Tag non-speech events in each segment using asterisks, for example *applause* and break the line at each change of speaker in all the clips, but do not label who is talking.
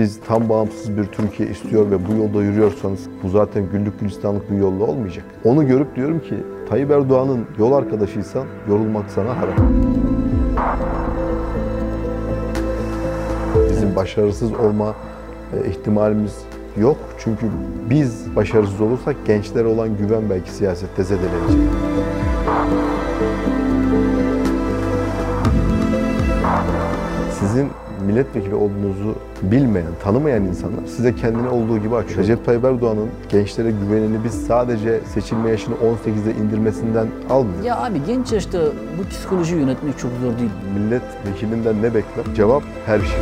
Siz tam bağımsız bir Türkiye istiyor ve bu yolda yürüyorsanız bu zaten güllük gülistanlık bir yolla olmayacak. Onu görüp diyorum ki Tayyip Erdoğan'ın yol arkadaşıysan yorulmak sana haram. Bizim başarısız olma e, ihtimalimiz yok. Çünkü biz başarısız olursak gençlere olan güven belki siyasette zedelenecek. Sizin milletvekili olduğunuzu bilmeyen, tanımayan insanlar size kendini olduğu gibi açıyor. Recep Tayyip Erdoğan'ın gençlere güvenini biz sadece seçilme yaşını 18'e indirmesinden almıyoruz.
Ya abi genç yaşta bu psikolojiyi yönetmek çok zor değil.
Milletvekilinden ne bekler? Cevap her şey.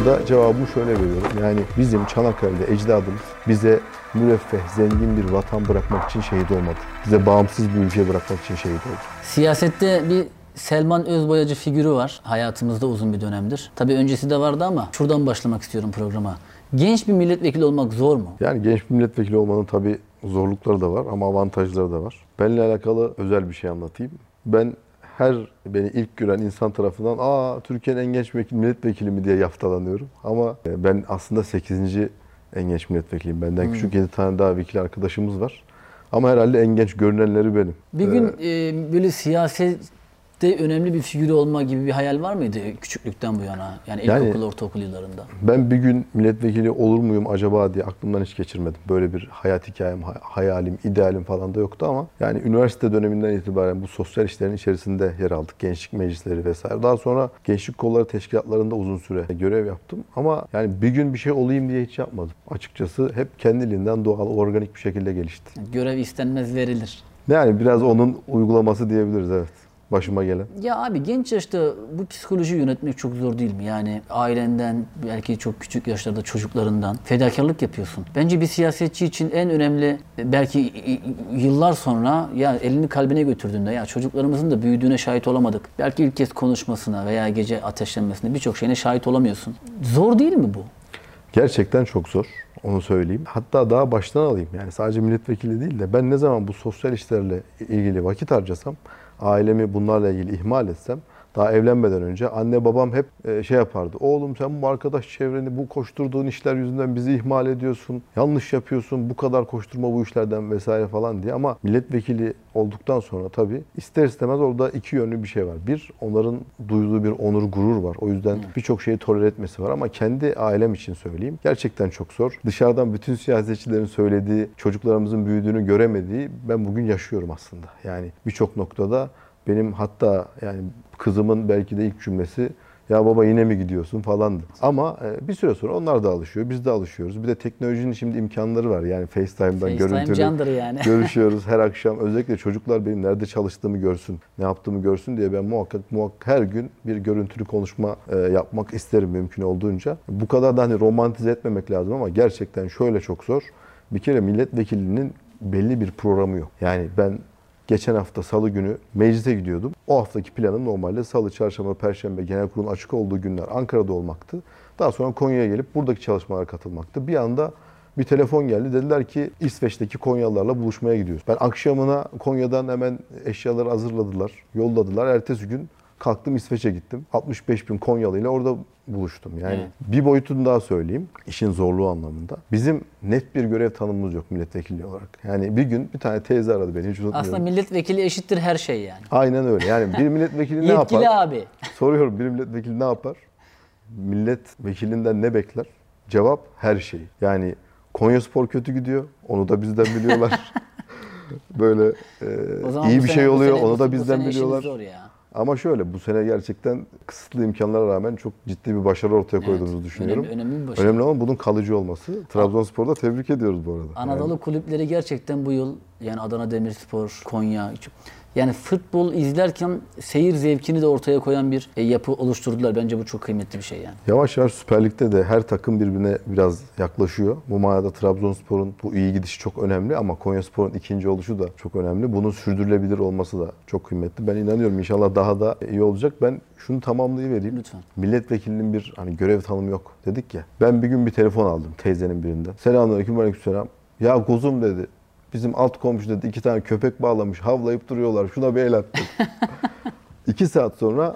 Burada da cevabımı şöyle veriyorum. Yani bizim Çanakkale'de ecdadımız bize müreffeh, zengin bir vatan bırakmak için şehit olmadı. Bize bağımsız bir ülke bırakmak için şehit oldu.
Siyasette bir Selman Özboyacı figürü var hayatımızda uzun bir dönemdir. Tabii öncesi de vardı ama şuradan başlamak istiyorum programa. Genç bir milletvekili olmak zor mu?
Yani genç bir milletvekili olmanın tabii zorlukları da var ama avantajları da var. Benimle alakalı özel bir şey anlatayım. Ben her beni ilk gören insan tarafından aa Türkiye'nin en genç vekil, milletvekili mi diye yaftalanıyorum. Ama e, ben aslında 8. en genç milletvekiliyim. Benden küçük 7 tane daha vekil arkadaşımız var. Ama herhalde en genç görünenleri benim.
Bir gün e, böyle siyasette önemli bir figürü olma gibi bir hayal var mıydı küçüklükten bu yana? Yani
Yani-
ilkokul, ortaokul yıllarında.
Ben bir gün milletvekili olur muyum acaba diye aklımdan hiç geçirmedim. Böyle bir hayat hikayem, hay- hayalim, idealim falan da yoktu ama yani üniversite döneminden itibaren bu sosyal işlerin içerisinde yer aldık. Gençlik meclisleri vesaire. Daha sonra gençlik kolları teşkilatlarında uzun süre görev yaptım. Ama yani bir gün bir şey olayım diye hiç yapmadım. Açıkçası hep kendiliğinden doğal, organik bir şekilde gelişti.
Görev istenmez verilir.
Yani biraz onun uygulaması diyebiliriz evet. Başıma gelen.
Ya abi genç yaşta bu psikolojiyi yönetmek çok zor değil mi? Yani ailenden, belki çok küçük yaşlarda çocuklarından fedakarlık yapıyorsun. Bence bir siyasetçi için en önemli belki yıllar sonra ya elini kalbine götürdüğünde ya çocuklarımızın da büyüdüğüne şahit olamadık. Belki ilk kez konuşmasına veya gece ateşlenmesine birçok şeyine şahit olamıyorsun. Zor değil mi bu?
Gerçekten çok zor. Onu söyleyeyim. Hatta daha baştan alayım. Yani sadece milletvekili değil de ben ne zaman bu sosyal işlerle ilgili vakit harcasam, ailemi bunlarla ilgili ihmal etsem, daha evlenmeden önce anne babam hep e, şey yapardı. Oğlum sen bu arkadaş çevreni, bu koşturduğun işler yüzünden bizi ihmal ediyorsun. Yanlış yapıyorsun. Bu kadar koşturma bu işlerden vesaire falan diye. Ama milletvekili olduktan sonra tabii ister istemez orada iki yönlü bir şey var. Bir, onların duyduğu bir onur, gurur var. O yüzden birçok şeyi tolere etmesi var. Ama kendi ailem için söyleyeyim. Gerçekten çok zor. Dışarıdan bütün siyasetçilerin söylediği, çocuklarımızın büyüdüğünü göremediği ben bugün yaşıyorum aslında. Yani birçok noktada benim hatta yani kızımın belki de ilk cümlesi ya baba yine mi gidiyorsun falandı. Ama e, bir süre sonra onlar da alışıyor. Biz de alışıyoruz. Bir de teknolojinin şimdi imkanları var. Yani FaceTime'dan
FaceTime
görüntülü
yani. *laughs*
görüşüyoruz her akşam. Özellikle çocuklar benim nerede çalıştığımı görsün, ne yaptığımı görsün diye ben muhakkak muhakkak her gün bir görüntülü konuşma e, yapmak isterim mümkün olduğunca. Bu kadar da hani romantize etmemek lazım ama gerçekten şöyle çok zor. Bir kere milletvekilinin belli bir programı yok. Yani ben Geçen hafta salı günü meclise gidiyordum. O haftaki planım normalde salı, çarşamba, perşembe genel kurulun açık olduğu günler Ankara'da olmaktı. Daha sonra Konya'ya gelip buradaki çalışmalara katılmaktı. Bir anda bir telefon geldi. Dediler ki İsveç'teki Konyalılarla buluşmaya gidiyoruz. Ben akşamına Konya'dan hemen eşyaları hazırladılar, yolladılar. Ertesi gün kalktım İsveç'e gittim. 65 bin Konyalı ile orada buluştum. Yani
Evet.
bir boyutunu daha söyleyeyim. işin zorluğu anlamında. Bizim net bir görev tanımımız yok milletvekili olarak. Yani bir gün bir tane teyze aradı beni hiç unutmuyorum.
Aslında milletvekili eşittir her şey yani.
Aynen öyle. Yani bir milletvekili *laughs* ne
Yetkili
yapar?
abi. *laughs*
Soruyorum bir milletvekili ne yapar? Milletvekilinden ne bekler? Cevap her şeyi. Yani Konya Spor kötü gidiyor. Onu da bizden biliyorlar. *laughs* Böyle e, iyi bir şey oluyor.
sene-
Onu da bizden biliyorlar.
Zor ya.
Ama şöyle bu sene gerçekten kısıtlı imkanlara rağmen çok ciddi bir başarı ortaya koyduğumuzu
Evet,
düşünüyorum.
önemli- önemli bir başarı.
Önemli olan bunun kalıcı olması. Trabzonspor'da tebrik ediyoruz bu arada.
Anadolu kulüpleri gerçekten bu yıl yani Adana Demirspor, Konya yani futbol izlerken seyir zevkini de ortaya koyan bir e, yapı oluşturdular. Bence bu çok kıymetli bir şey yani.
Yavaş yavaş Süper Lig'de de her takım birbirine biraz yaklaşıyor. Bu manada Trabzonspor'un bu iyi gidişi çok önemli ama Konyaspor'un ikinci oluşu da çok önemli. Bunun sürdürülebilir olması da çok kıymetli. Ben inanıyorum inşallah daha da iyi olacak. Ben şunu tamamlayıvereyim.
Lütfen.
Milletvekilinin bir hani görev tanımı yok dedik ya. Ben bir gün bir telefon aldım teyzenin birinden. Selamünaleyküm aleykümselam. Ya kuzum dedi. Bizim alt komşu dedi iki tane köpek bağlamış havlayıp duruyorlar. Şuna bir el at dedi. *laughs* İki saat sonra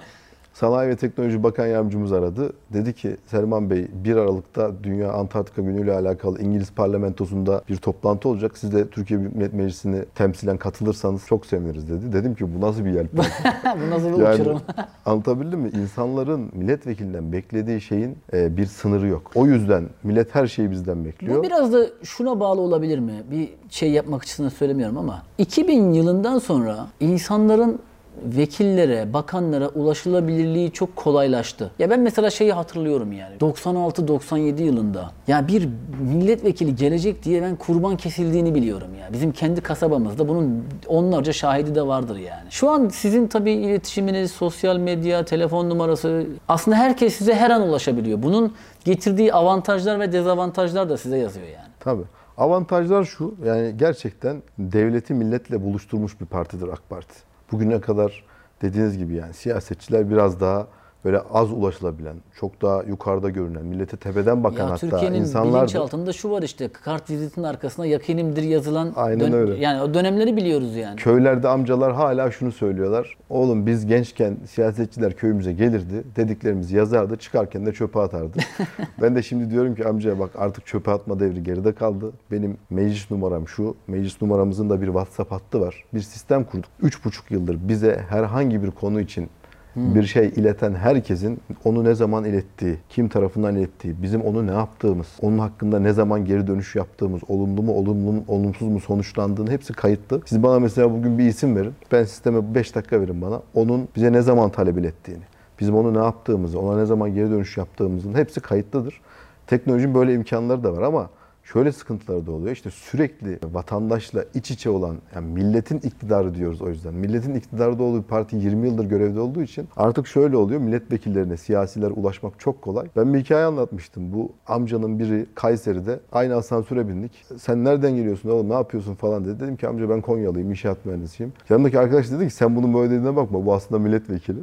Sanayi ve Teknoloji Bakan Yardımcımız aradı. Dedi ki Selman Bey 1 Aralık'ta Dünya Antarktika Günü ile alakalı İngiliz parlamentosunda bir toplantı olacak. Siz de Türkiye Büyük Millet Meclisi'ni temsilen katılırsanız çok seviniriz dedi. Dedim ki bu nasıl bir yelpaze? *laughs*
Bu nasıl bir
Yani
uçurum? *laughs*
anlatabildim mi? İnsanların milletvekilinden beklediği şeyin e, bir sınırı yok. O yüzden millet her şeyi bizden bekliyor.
Bu biraz da şuna bağlı olabilir mi? Bir şey yapmak açısından söylemiyorum ama 2000 yılından sonra insanların vekillere, bakanlara ulaşılabilirliği çok kolaylaştı. Ya ben mesela şeyi hatırlıyorum yani. 96-97 yılında ya bir milletvekili gelecek diye ben kurban kesildiğini biliyorum ya. Bizim kendi kasabamızda bunun onlarca şahidi de vardır yani. Şu an sizin tabii iletişiminiz, sosyal medya, telefon numarası aslında herkes size her an ulaşabiliyor. Bunun getirdiği avantajlar ve dezavantajlar da size yazıyor yani.
Tabii. Avantajlar şu, yani gerçekten devleti milletle buluşturmuş bir partidir AK Parti. Bugüne kadar dediğiniz gibi yani siyasetçiler biraz daha böyle az ulaşılabilen, çok daha yukarıda görünen, millete tepeden bakan
Ya
hatta
Türkiye'nin
insanlar
bilinçaltında şu var işte kart vizitin arkasına yakinimdir yazılan
Aynen öyle.
yani o dönemleri biliyoruz yani.
Köylerde amcalar hala şunu söylüyorlar. Oğlum biz gençken siyasetçiler köyümüze gelirdi. Dediklerimizi yazardı. Çıkarken de çöpe atardı. *laughs* ben de şimdi diyorum ki amcaya bak artık çöpe atma devri geride kaldı. Benim meclis numaram şu. Meclis numaramızın da bir WhatsApp hattı var. Bir sistem kurduk. Üç buçuk yıldır bize herhangi bir konu için bir şey ileten herkesin onu ne zaman ilettiği, kim tarafından ilettiği, bizim onu ne yaptığımız, onun hakkında ne zaman geri dönüş yaptığımız, olumlu mu, olumlu mu, olumsuz mu sonuçlandığını hepsi kayıtlı. Siz bana mesela bugün bir isim verin. Ben sisteme 5 dakika verin bana. Onun bize ne zaman talep ilettiğini, bizim onu ne yaptığımızı, ona ne zaman geri dönüş yaptığımızın hepsi kayıtlıdır. Teknolojinin böyle imkanları da var ama şöyle sıkıntıları da oluyor. İşte sürekli vatandaşla iç içe olan, yani milletin iktidarı diyoruz o yüzden. Milletin iktidarda olduğu parti 20 yıldır görevde olduğu için artık şöyle oluyor. Milletvekillerine, siyasiler ulaşmak çok kolay. Ben bir hikaye anlatmıştım. Bu amcanın biri Kayseri'de aynı asansöre bindik. Sen nereden geliyorsun oğlum ne yapıyorsun falan dedi. Dedim ki amca ben Konyalıyım, inşaat mühendisiyim. Yanındaki arkadaş dedi ki sen bunun böyle dediğine bakma. Bu aslında milletvekili.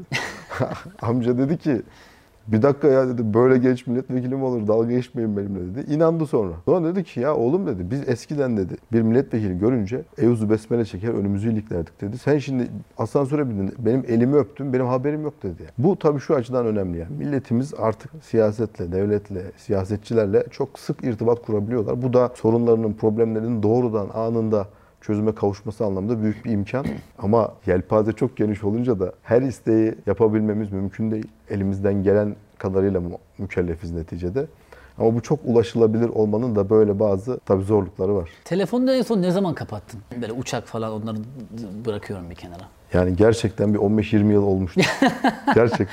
*laughs* amca dedi ki bir dakika ya dedi böyle genç milletvekili mi olur dalga geçmeyin benimle dedi. İnandı sonra. Sonra dedi ki ya oğlum dedi biz eskiden dedi bir milletvekili görünce Eyuzu Besmele çeker önümüzü iliklerdik dedi. Sen şimdi asansöre bindin benim elimi öptün benim haberim yok dedi. Bu tabii şu açıdan önemli yani. Milletimiz artık siyasetle, devletle, siyasetçilerle çok sık irtibat kurabiliyorlar. Bu da sorunlarının, problemlerinin doğrudan anında çözüme kavuşması anlamında büyük bir imkan. Ama yelpaze çok geniş olunca da her isteği yapabilmemiz mümkün değil. Elimizden gelen kadarıyla mü- mükellefiz neticede. Ama bu çok ulaşılabilir olmanın da böyle bazı tabii zorlukları var.
Telefonda en son ne zaman kapattın? Böyle uçak falan onları bırakıyorum bir kenara.
Yani gerçekten bir 15-20 yıl olmuştu. *laughs* gerçekten.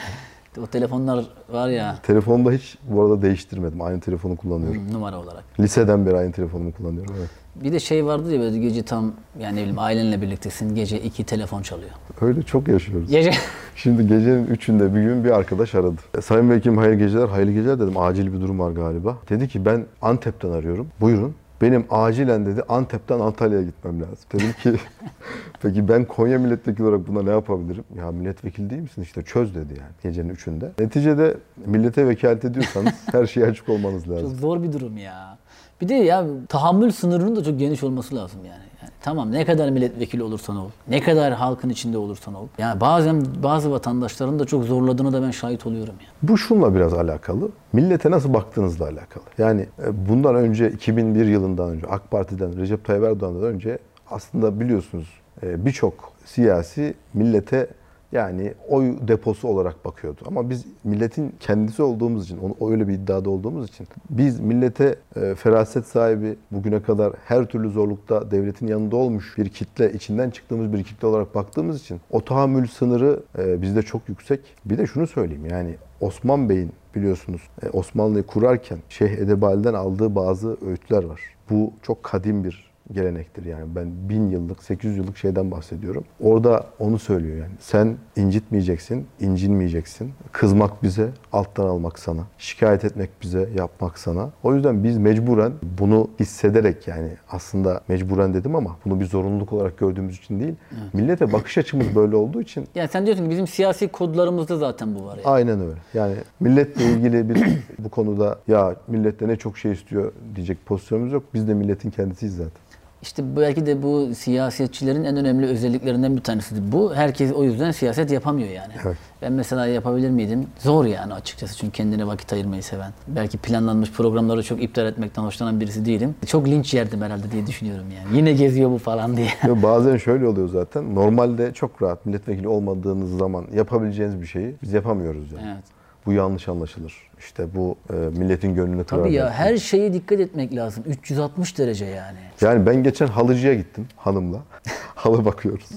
O telefonlar var ya
Telefonda hiç bu arada değiştirmedim. Aynı telefonu kullanıyorum.
numara olarak.
Liseden beri aynı telefonumu kullanıyorum. Evet.
Bir de şey vardı ya böyle gece tam yani ne bileyim ailenle birliktesin gece iki telefon çalıyor.
Öyle çok yaşıyoruz.
Gece
Şimdi gecenin üçünde bir gün bir arkadaş aradı. E, Sayın Vekilim hayırlı geceler, hayırlı geceler dedim. Acil bir durum var galiba. Dedi ki ben Antep'ten arıyorum. Buyurun. Benim acilen dedi Antep'ten Antalya'ya gitmem lazım. Dedim ki *laughs* peki ben Konya milletvekili olarak buna ne yapabilirim? Ya milletvekili değil misin? İşte çöz dedi yani gecenin üçünde. Neticede millete vekalet ediyorsanız *laughs* her şeye açık olmanız
çok
lazım.
zor bir durum ya. Bir de ya tahammül sınırının da çok geniş olması lazım yani. yani tamam ne kadar milletvekili olursan ol, ne kadar halkın içinde olursan ol. Yani bazen bazı vatandaşların da çok zorladığını da ben şahit oluyorum ya.
Bu şunla biraz alakalı. Millete nasıl baktığınızla alakalı. Yani e, bundan önce 2001 yılından önce AK Parti'den Recep Tayyip Erdoğan'dan önce aslında biliyorsunuz e, birçok siyasi millete yani oy deposu olarak bakıyordu. Ama biz milletin kendisi olduğumuz için, onu öyle bir iddiada olduğumuz için biz millete e, feraset sahibi, bugüne kadar her türlü zorlukta devletin yanında olmuş bir kitle, içinden çıktığımız bir kitle olarak baktığımız için o tahammül sınırı e, bizde çok yüksek. Bir de şunu söyleyeyim yani Osman Bey'in biliyorsunuz e, Osmanlı'yı kurarken Şeyh Edebali'den aldığı bazı öğütler var. Bu çok kadim bir gelenektir yani ben bin yıllık 800 yıllık şeyden bahsediyorum. Orada onu söylüyor yani sen incitmeyeceksin, incinmeyeceksin. Kızmak bize, alttan almak sana. Şikayet etmek bize, yapmak sana. O yüzden biz mecburen bunu hissederek yani aslında mecburen dedim ama bunu bir zorunluluk olarak gördüğümüz için değil. Millete bakış açımız böyle olduğu için
Yani sen diyorsun ki bizim siyasi kodlarımızda zaten bu var ya.
Aynen öyle. Yani milletle ilgili bir bu konuda ya millet de ne çok şey istiyor diyecek pozisyonumuz yok. Biz de milletin kendisiyiz zaten.
İşte belki de bu siyasetçilerin en önemli özelliklerinden bir tanesi. Bu herkes o yüzden siyaset yapamıyor yani.
Evet.
Ben mesela yapabilir miydim? Zor yani açıkçası çünkü kendine vakit ayırmayı seven. Belki planlanmış programları çok iptal etmekten hoşlanan birisi değilim. Çok linç yerdim herhalde diye düşünüyorum yani. Yine geziyor bu falan diye.
Ve bazen şöyle oluyor zaten. Normalde çok rahat milletvekili olmadığınız zaman yapabileceğiniz bir şeyi biz yapamıyoruz yani.
Evet.
Bu yanlış anlaşılır. İşte bu e, milletin gönlünü kırar.
Tabii ya
belki.
her şeye dikkat etmek lazım. 360 derece yani.
Yani ben geçen halıcıya gittim hanımla. *laughs* Halı bakıyoruz.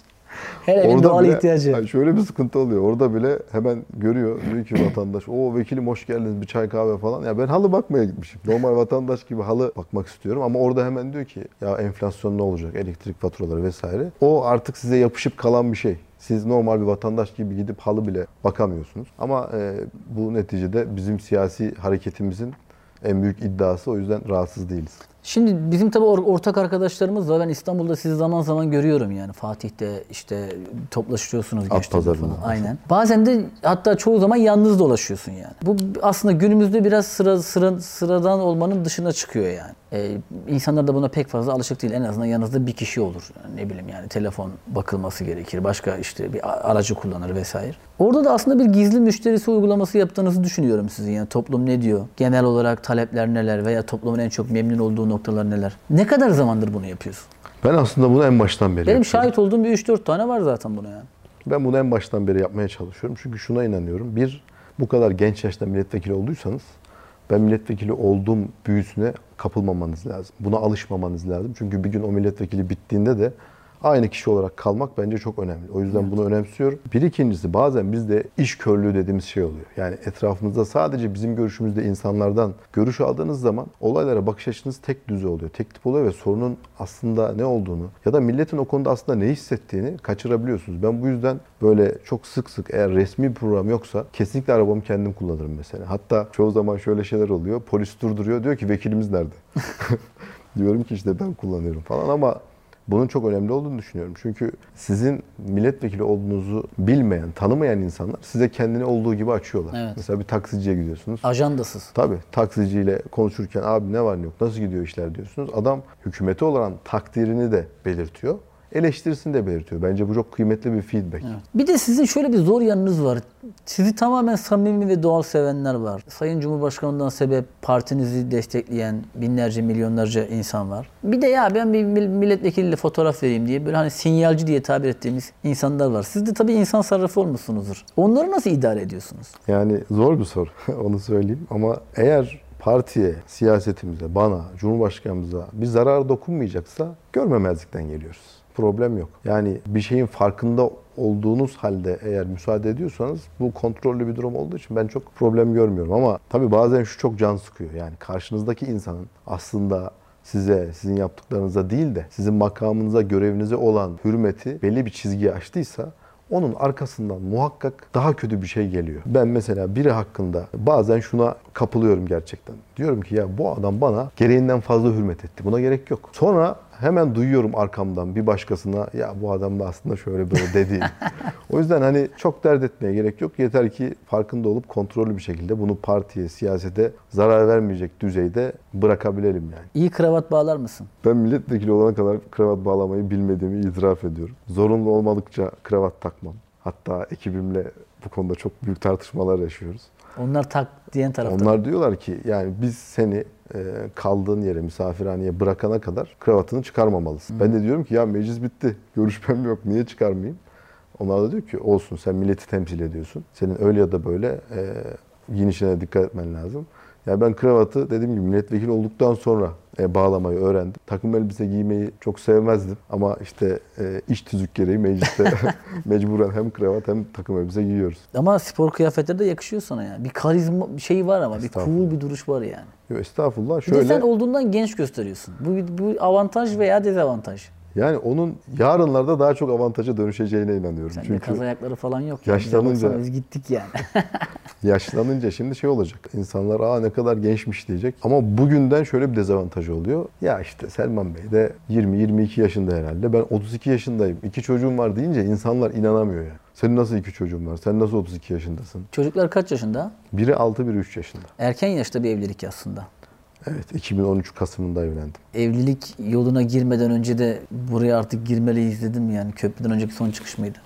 Her evin doğal
bile,
ihtiyacı.
Şöyle bir sıkıntı oluyor. Orada bile hemen görüyor. Diyor ki vatandaş o vekilim hoş geldiniz bir çay kahve falan. Ya ben halı bakmaya gitmişim. Normal vatandaş gibi halı bakmak istiyorum. Ama orada hemen diyor ki ya enflasyon ne olacak? Elektrik faturaları vesaire. O artık size yapışıp kalan bir şey. Siz normal bir vatandaş gibi gidip halı bile bakamıyorsunuz. Ama e, bu neticede bizim siyasi hareketimizin en büyük iddiası. O yüzden rahatsız değiliz.
Şimdi bizim tabii or- ortak arkadaşlarımız var. Ben İstanbul'da sizi zaman zaman görüyorum yani. Fatih'te işte toplaşıyorsunuz gençlerle
pazarında.
Aynen. Bazen de hatta çoğu zaman yalnız dolaşıyorsun yani. Bu aslında günümüzde biraz sıra, sıra sıradan olmanın dışına çıkıyor yani. Ee, insanlar da buna pek fazla alışık değil. En azından yanınızda bir kişi olur. Ne bileyim yani telefon bakılması gerekir. Başka işte bir aracı kullanır vesaire. Orada da aslında bir gizli müşterisi uygulaması yaptığınızı düşünüyorum sizin. Yani toplum ne diyor? Genel olarak talepler neler veya toplumun en çok memnun olduğu noktalar neler? Ne kadar zamandır bunu yapıyorsun?
Ben aslında bunu en baştan beri
Benim
yapıyorum.
şahit olduğum bir 3-4 tane var zaten buna yani.
Ben bunu en baştan beri yapmaya çalışıyorum. Çünkü şuna inanıyorum. Bir, bu kadar genç yaşta milletvekili olduysanız ben milletvekili olduğum büyüsüne kapılmamanız lazım. Buna alışmamanız lazım. Çünkü bir gün o milletvekili bittiğinde de aynı kişi olarak kalmak bence çok önemli. O yüzden bunu önemsiyorum. Bir ikincisi bazen bizde iş körlüğü dediğimiz şey oluyor. Yani etrafımızda sadece bizim görüşümüzde insanlardan görüş aldığınız zaman olaylara bakış açınız tek düze oluyor. Tek tip oluyor ve sorunun aslında ne olduğunu ya da milletin o konuda aslında ne hissettiğini kaçırabiliyorsunuz. Ben bu yüzden böyle çok sık sık eğer resmi bir program yoksa kesinlikle arabamı kendim kullanırım mesela. Hatta çoğu zaman şöyle şeyler oluyor. Polis durduruyor diyor ki vekilimiz nerede? *laughs* Diyorum ki işte ben kullanıyorum falan ama bunun çok önemli olduğunu düşünüyorum. Çünkü sizin milletvekili olduğunuzu bilmeyen, tanımayan insanlar size kendini olduğu gibi açıyorlar.
Evet.
Mesela bir taksiciye gidiyorsunuz.
Ajandasız.
Tabii taksiciyle konuşurken abi ne var ne yok nasıl gidiyor işler diyorsunuz. Adam hükümete olan takdirini de belirtiyor. Eleştirisini de belirtiyor. Bence bu çok kıymetli bir feedback.
Bir de sizin şöyle bir zor yanınız var. Sizi tamamen samimi ve doğal sevenler var. Sayın Cumhurbaşkanı'ndan sebep partinizi destekleyen binlerce, milyonlarca insan var. Bir de ya ben bir mil- milletvekiliyle fotoğraf vereyim diye böyle hani sinyalci diye tabir ettiğimiz insanlar var. Siz de tabii insan sarrafı olmuşsunuzdur. Onları nasıl idare ediyorsunuz?
Yani zor bir soru *laughs* onu söyleyeyim ama eğer partiye, siyasetimize, bana, Cumhurbaşkanımıza bir zarar dokunmayacaksa görmemezlikten geliyoruz. Problem yok. Yani bir şeyin farkında olduğunuz halde eğer müsaade ediyorsanız bu kontrollü bir durum olduğu için ben çok problem görmüyorum. Ama tabii bazen şu çok can sıkıyor. Yani karşınızdaki insanın aslında size, sizin yaptıklarınıza değil de sizin makamınıza, görevinize olan hürmeti belli bir çizgiyi aştıysa onun arkasından muhakkak daha kötü bir şey geliyor. Ben mesela biri hakkında bazen şuna kapılıyorum gerçekten. Diyorum ki ya bu adam bana gereğinden fazla hürmet etti. Buna gerek yok. Sonra hemen duyuyorum arkamdan bir başkasına ya bu adam da aslında şöyle böyle dedi. *laughs* o yüzden hani çok dert etmeye gerek yok. Yeter ki farkında olup kontrollü bir şekilde bunu partiye, siyasete zarar vermeyecek düzeyde bırakabilelim yani.
İyi kravat bağlar mısın?
Ben milletvekili olana kadar kravat bağlamayı bilmediğimi itiraf ediyorum. Zorunlu olmadıkça kravat takmam. Hatta ekibimle bu konuda çok büyük tartışmalar yaşıyoruz.
Onlar tak diyen tarafta.
Onlar diyorlar ki yani biz seni e, kaldığın yere, misafirhaneye bırakana kadar kravatını çıkarmamalısın. Ben de diyorum ki ya meclis bitti, *laughs* görüşmem yok, niye çıkarmayayım? Onlar da diyor ki olsun sen milleti temsil ediyorsun. Senin öyle ya da böyle e, giyinişine dikkat etmen lazım. Ya ben kravatı dediğim gibi milletvekili olduktan sonra e, bağlamayı öğrendim. Takım elbise giymeyi çok sevmezdim ama işte e, iş tüzük gereği mecliste *laughs* mecburen hem kravat hem takım elbise giyiyoruz.
Ama spor kıyafetleri de yakışıyor sana yani. Bir karizma bir şey var ama bir cool bir duruş var yani.
Yo, estağfurullah
Bir de sen
şöyle
olduğundan genç gösteriyorsun. Bu, bu avantaj veya dezavantaj.
Yani onun yarınlarda daha çok avantaja dönüşeceğine inanıyorum.
Sende
Çünkü
kaz ayakları falan yok. yani.
Yaşlanınca-
baksana Biz gittik yani. *laughs*
yaşlanınca şimdi şey olacak. İnsanlar aa ne kadar gençmiş diyecek. Ama bugünden şöyle bir dezavantajı oluyor. Ya işte Selman Bey de 20-22 yaşında herhalde. Ben 32 yaşındayım. İki çocuğum var deyince insanlar inanamıyor ya. Senin nasıl iki çocuğun var? Sen nasıl 32 yaşındasın?
Çocuklar kaç yaşında?
Biri 6, biri 3 yaşında.
Erken yaşta bir evlilik aslında.
Evet 2013 Kasım'ında evlendim.
Evlilik yoluna girmeden önce de buraya artık girmeliyiz dedim yani köprüden önceki son çıkış mıydı?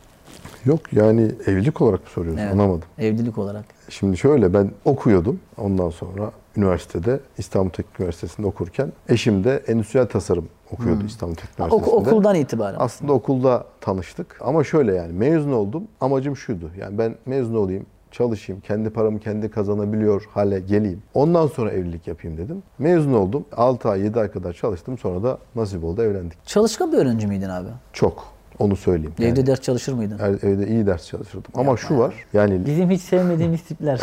Yok yani evlilik olarak mı soruyorsun?
Evet.
Anlamadım.
Evlilik olarak.
Şimdi şöyle ben okuyordum. Ondan sonra üniversitede İstanbul Teknik Üniversitesi'nde okurken eşim de endüstriyel tasarım okuyordu İstanbul Teknik
Ok-
Üniversitesi'nde.
okuldan itibaren.
Aslında okulda tanıştık. Ama şöyle yani mezun oldum. Amacım şuydu. Yani ben mezun olayım, çalışayım, kendi paramı kendi kazanabiliyor hale geleyim. Ondan sonra evlilik yapayım dedim. Mezun oldum. 6 ay, 7 ay kadar çalıştım. Sonra da nasip oldu evlendik.
Çalışkan bir öğrenci miydin abi?
Çok. Onu söyleyeyim. Yani
Evde ders çalışır mıydın?
er- evde iyi ders çalışırdım. Ama şu var. Yani
Bizim hiç sevmediğimiz tipler.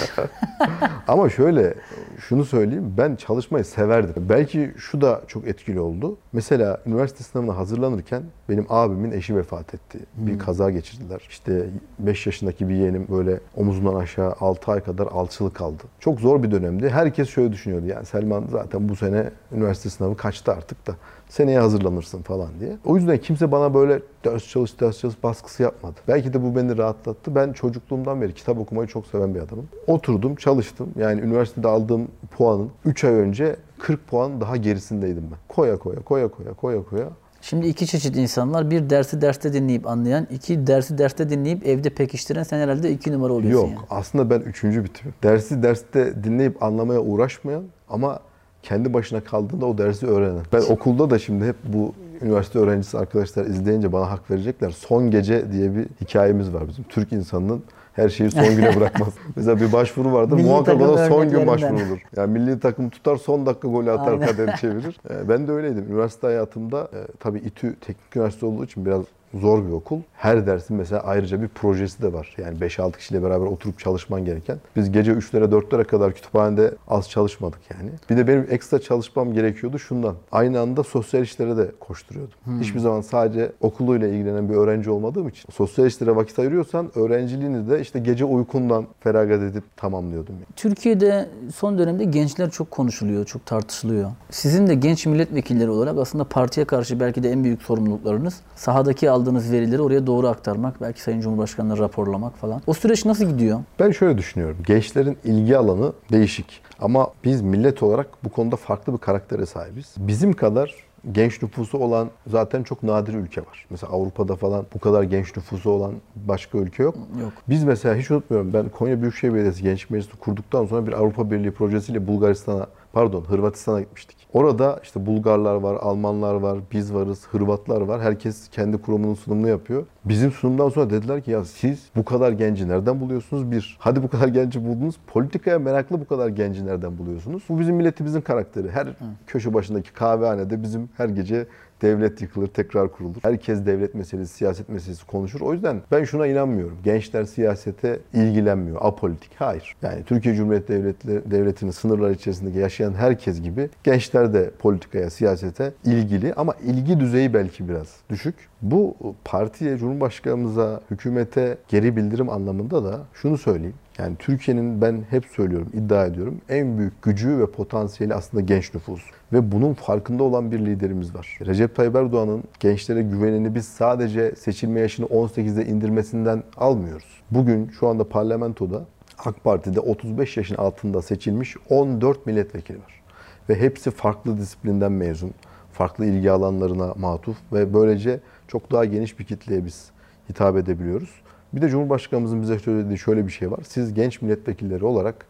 *laughs*
Ama şöyle şunu söyleyeyim ben çalışmayı severdim. Belki şu da çok etkili oldu. Mesela üniversite sınavına hazırlanırken benim abimin eşi vefat etti. Bir kaza geçirdiler. İşte 5 yaşındaki bir yeğenim böyle omuzundan aşağı 6 ay kadar alçılı kaldı. Çok zor bir dönemdi. Herkes şöyle düşünüyordu. Yani Selman zaten bu sene üniversite sınavı kaçtı artık da seneye hazırlanırsın falan diye. O yüzden kimse bana böyle ders çalış ders çalış baskısı yapmadı. Belki de bu beni rahatlattı. Ben çocukluğumdan beri kitap okumayı çok seven bir adamım. Oturdum, çalıştım. Yani üniversitede aldığım puanın 3 ay önce 40 puan daha gerisindeydim ben. Koya koya koya koya koya koya.
Şimdi iki çeşit insan var. Bir dersi derste dinleyip anlayan, iki dersi derste dinleyip evde pekiştiren sen herhalde iki numara oluyorsun
Yok
yani.
aslında ben üçüncü bir tipim. Dersi derste dinleyip anlamaya uğraşmayan ama kendi başına kaldığında o dersi öğrenen. Ben okulda da şimdi hep bu üniversite öğrencisi arkadaşlar izleyince bana hak verecekler. Son gece diye bir hikayemiz var bizim. Türk insanının her şeyi son güne *laughs* bırakmaz. Mesela bir başvuru vardır.
Milli
Muhakkak ona son gün başvurulur. Yani milli takım tutar son dakika golü atar
Aynen.
kaderi çevirir. Ee, Ben de öyleydim. Üniversite hayatımda e, tabii İTÜ Teknik Üniversite olduğu için biraz zor bir okul. Her dersin mesela ayrıca bir projesi de var. Yani 5-6 kişiyle beraber oturup çalışman gereken. Biz gece 3'lere 4'lere kadar kütüphanede az çalışmadık yani. Bir de benim ekstra çalışmam gerekiyordu şundan. Aynı anda sosyal işlere de koşturuyordum. Hiçbir zaman sadece okuluyla ilgilenen bir öğrenci olmadığım için sosyal işlere vakit ayırıyorsan öğrenciliğini de işte gece uykundan feragat edip tamamlıyordum. Yani.
Türkiye'de son dönemde gençler çok konuşuluyor, çok tartışılıyor. Sizin de genç milletvekilleri olarak aslında partiye karşı belki de en büyük sorumluluklarınız sahadaki aldığınız verileri oraya doğru aktarmak, belki Sayın Cumhurbaşkanı'na raporlamak falan. O süreç nasıl gidiyor?
Ben şöyle düşünüyorum. Gençlerin ilgi alanı değişik. Ama biz millet olarak bu konuda farklı bir karaktere sahibiz. Bizim kadar genç nüfusu olan zaten çok nadir ülke var. Mesela Avrupa'da falan bu kadar genç nüfusu olan başka ülke yok.
Yok.
Biz mesela hiç unutmuyorum ben Konya Büyükşehir Belediyesi Gençlik Meclisi kurduktan sonra bir Avrupa Birliği projesiyle Bulgaristan'a pardon Hırvatistan'a gitmiştik. Orada işte Bulgarlar var, Almanlar var, biz varız, Hırvatlar var. Herkes kendi kurumunun sunumunu yapıyor. Bizim sunumdan sonra dediler ki ya siz bu kadar genci nereden buluyorsunuz? Bir, hadi bu kadar genci buldunuz. Politikaya meraklı bu kadar genci nereden buluyorsunuz? Bu bizim milletimizin karakteri. Her köşe başındaki kahvehanede bizim her gece devlet yıkılır, tekrar kurulur. Herkes devlet meselesi, siyaset meselesi konuşur. O yüzden ben şuna inanmıyorum. Gençler siyasete ilgilenmiyor, apolitik. Hayır. Yani Türkiye Cumhuriyeti Devleti, Devleti'nin sınırları içerisinde yaşayan herkes gibi gençler de politikaya, siyasete ilgili ama ilgi düzeyi belki biraz düşük. Bu partiye, Cumhurbaşkanımıza, hükümete geri bildirim anlamında da şunu söyleyeyim. Yani Türkiye'nin ben hep söylüyorum, iddia ediyorum en büyük gücü ve potansiyeli aslında genç nüfus. Ve bunun farkında olan bir liderimiz var. Recep Tayyip Erdoğan'ın gençlere güvenini biz sadece seçilme yaşını 18'e indirmesinden almıyoruz. Bugün şu anda parlamentoda AK Parti'de 35 yaşın altında seçilmiş 14 milletvekili var. Ve hepsi farklı disiplinden mezun, farklı ilgi alanlarına matuf ve böylece çok daha geniş bir kitleye biz hitap edebiliyoruz. Bir de Cumhurbaşkanımızın bize söylediği şöyle bir şey var. Siz genç milletvekilleri olarak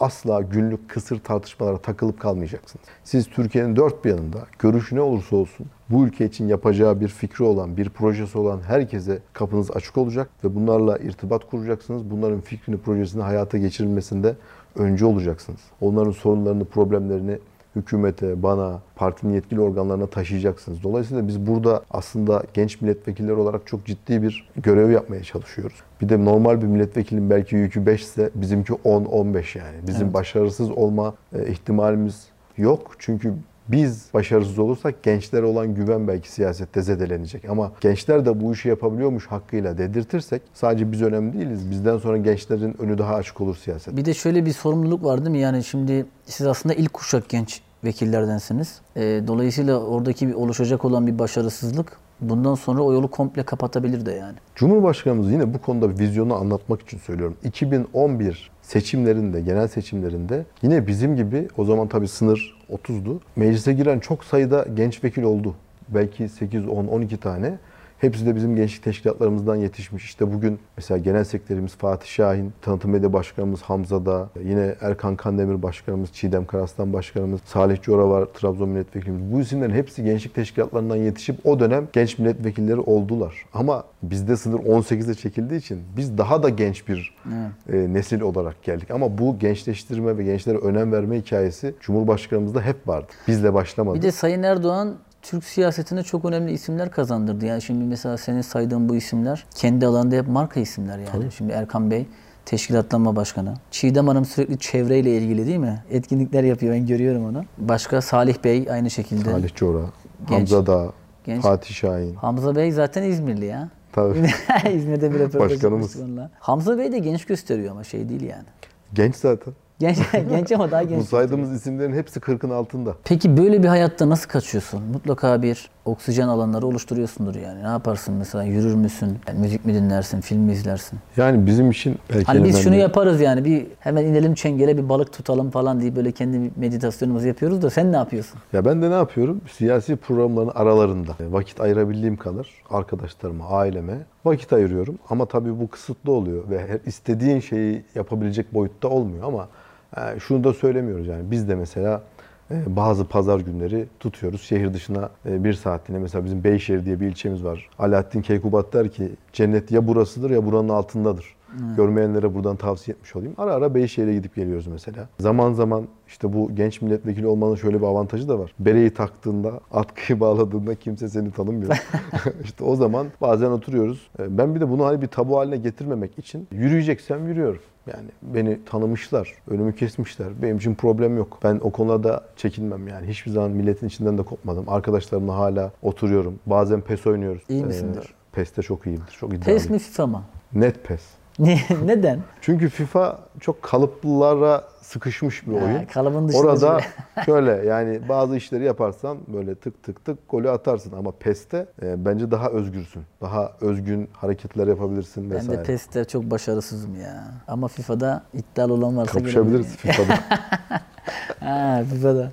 asla günlük kısır tartışmalara takılıp kalmayacaksınız. Siz Türkiye'nin dört bir yanında görüşü ne olursa olsun bu ülke için yapacağı bir fikri olan, bir projesi olan herkese kapınız açık olacak ve bunlarla irtibat kuracaksınız. Bunların fikrini, projesini hayata geçirilmesinde öncü olacaksınız. Onların sorunlarını, problemlerini hükümete, bana, partinin yetkili organlarına taşıyacaksınız. Dolayısıyla biz burada aslında genç milletvekilleri olarak çok ciddi bir görev yapmaya çalışıyoruz. Bir de normal bir milletvekilinin belki yükü 5 ise bizimki 10-15 yani. Bizim
Evet.
başarısız olma e, ihtimalimiz yok. Çünkü biz başarısız olursak gençlere olan güven belki siyasette zedelenecek. Ama gençler de bu işi yapabiliyormuş hakkıyla dedirtirsek sadece biz önemli değiliz. Bizden sonra gençlerin önü daha açık olur siyaset.
Bir de şöyle bir sorumluluk var değil mi? Yani şimdi siz aslında ilk kuşak genç vekillerdensiniz. Ee, dolayısıyla oradaki bir oluşacak olan bir başarısızlık bundan sonra o yolu komple kapatabilir de yani.
Cumhurbaşkanımız yine bu konuda bir vizyonu anlatmak için söylüyorum. 2011 seçimlerinde, genel seçimlerinde yine bizim gibi o zaman tabii sınır 30'du. Meclise giren çok sayıda genç vekil oldu. Belki 8, 10, 12 tane. Hepsi de bizim gençlik teşkilatlarımızdan yetişmiş. İşte bugün mesela genel sekreterimiz Fatih Şahin, tanıtım medya başkanımız Hamza Da, yine Erkan Kandemir başkanımız, Çiğdem Karaslan başkanımız, Salih Cora var, Trabzon milletvekilimiz. Bu isimlerin hepsi gençlik teşkilatlarından yetişip o dönem genç milletvekilleri oldular. Ama bizde sınır 18'e çekildiği için biz daha da genç bir e, nesil olarak geldik. Ama bu gençleştirme ve gençlere önem verme hikayesi Cumhurbaşkanımızda hep vardı. Bizle başlamadı.
Bir de Sayın Erdoğan Türk siyasetine çok önemli isimler kazandırdı. Yani şimdi mesela senin saydığın bu isimler kendi alanında hep marka isimler yani. Şimdi Erkan Bey Teşkilatlanma Başkanı. Çiğdem Hanım sürekli çevreyle ilgili değil mi? Etkinlikler yapıyor ben görüyorum onu. Başka Salih Bey aynı şekilde.
Salih Cora,
Genç.
Hamza Dağ,
Genç.
Fatih Şahin.
Hamza Bey zaten İzmirli ya.
Tabii. *laughs*
İzmir'de bir röportaj
Başkanımız.
onunla. Hamza Bey de genç gösteriyor ama şey değil yani.
Genç zaten.
Genç, *laughs* genç ama daha genç.
Bu saydığımız isimlerin hepsi 40'ın altında.
Peki böyle bir hayatta nasıl kaçıyorsun? Mutlaka bir oksijen alanları oluşturuyorsundur yani. Ne yaparsın mesela? Yürür müsün? Yani müzik mi dinlersin? Film mi izlersin?
Yani bizim için belki
Hani biz şunu
önemli-
yaparız yani bir hemen inelim çengele bir balık tutalım falan diye böyle kendi meditasyonumuzu yapıyoruz da sen ne yapıyorsun?
Ya ben de ne yapıyorum? Siyasi programların aralarında vakit ayırabildiğim kadar arkadaşlarıma, aileme vakit ayırıyorum. Ama tabii bu kısıtlı oluyor ve her istediğin şeyi yapabilecek boyutta olmuyor ama e, şunu da söylemiyoruz yani biz de mesela bazı pazar günleri tutuyoruz. Şehir dışına e, bir saatliğine mesela bizim Beyşehir diye bir ilçemiz var. Alaaddin Keykubat der ki cennet ya burasıdır ya buranın altındadır. Görmeyenlere buradan tavsiye etmiş olayım. Ara ara Beyşehir'e gidip geliyoruz mesela. Zaman zaman işte bu genç milletvekili olmanın şöyle bir avantajı da var. Bereyi taktığında, atkıyı bağladığında kimse seni tanımıyor. *laughs* *laughs* işte o zaman bazen oturuyoruz. E, Ben bir de bunu hani bir tabu haline getirmemek için yürüyeceksem yürüyorum. Yani beni tanımışlar, önümü kesmişler. Benim için problem yok. Ben o konularda çekinmem yani. Hiçbir zaman milletin içinden de kopmadım. Arkadaşlarımla hala oturuyorum. Bazen PES oynuyoruz.
İyi misindir?
Ee, PES'te çok iyiyimdir. Çok iddialıyım.
PES mi FIFA mı?
Net PES. *laughs*
Neden?
Çünkü FIFA çok kalıplara sıkışmış bir
Ha,
oyun.
kalıbın dışında
Orada *laughs*
şöyle.
yani bazı işleri yaparsan böyle tık tık tık golü atarsın ama PES'te e, bence daha özgürsün. Daha özgün hareketler yapabilirsin
Ben
vesaire.
de PES'te çok başarısızım ya. Ama FIFA'da iddialı olan varsa
Kapışabiliriz FIFA'da. *laughs*
Ha FIFA'da.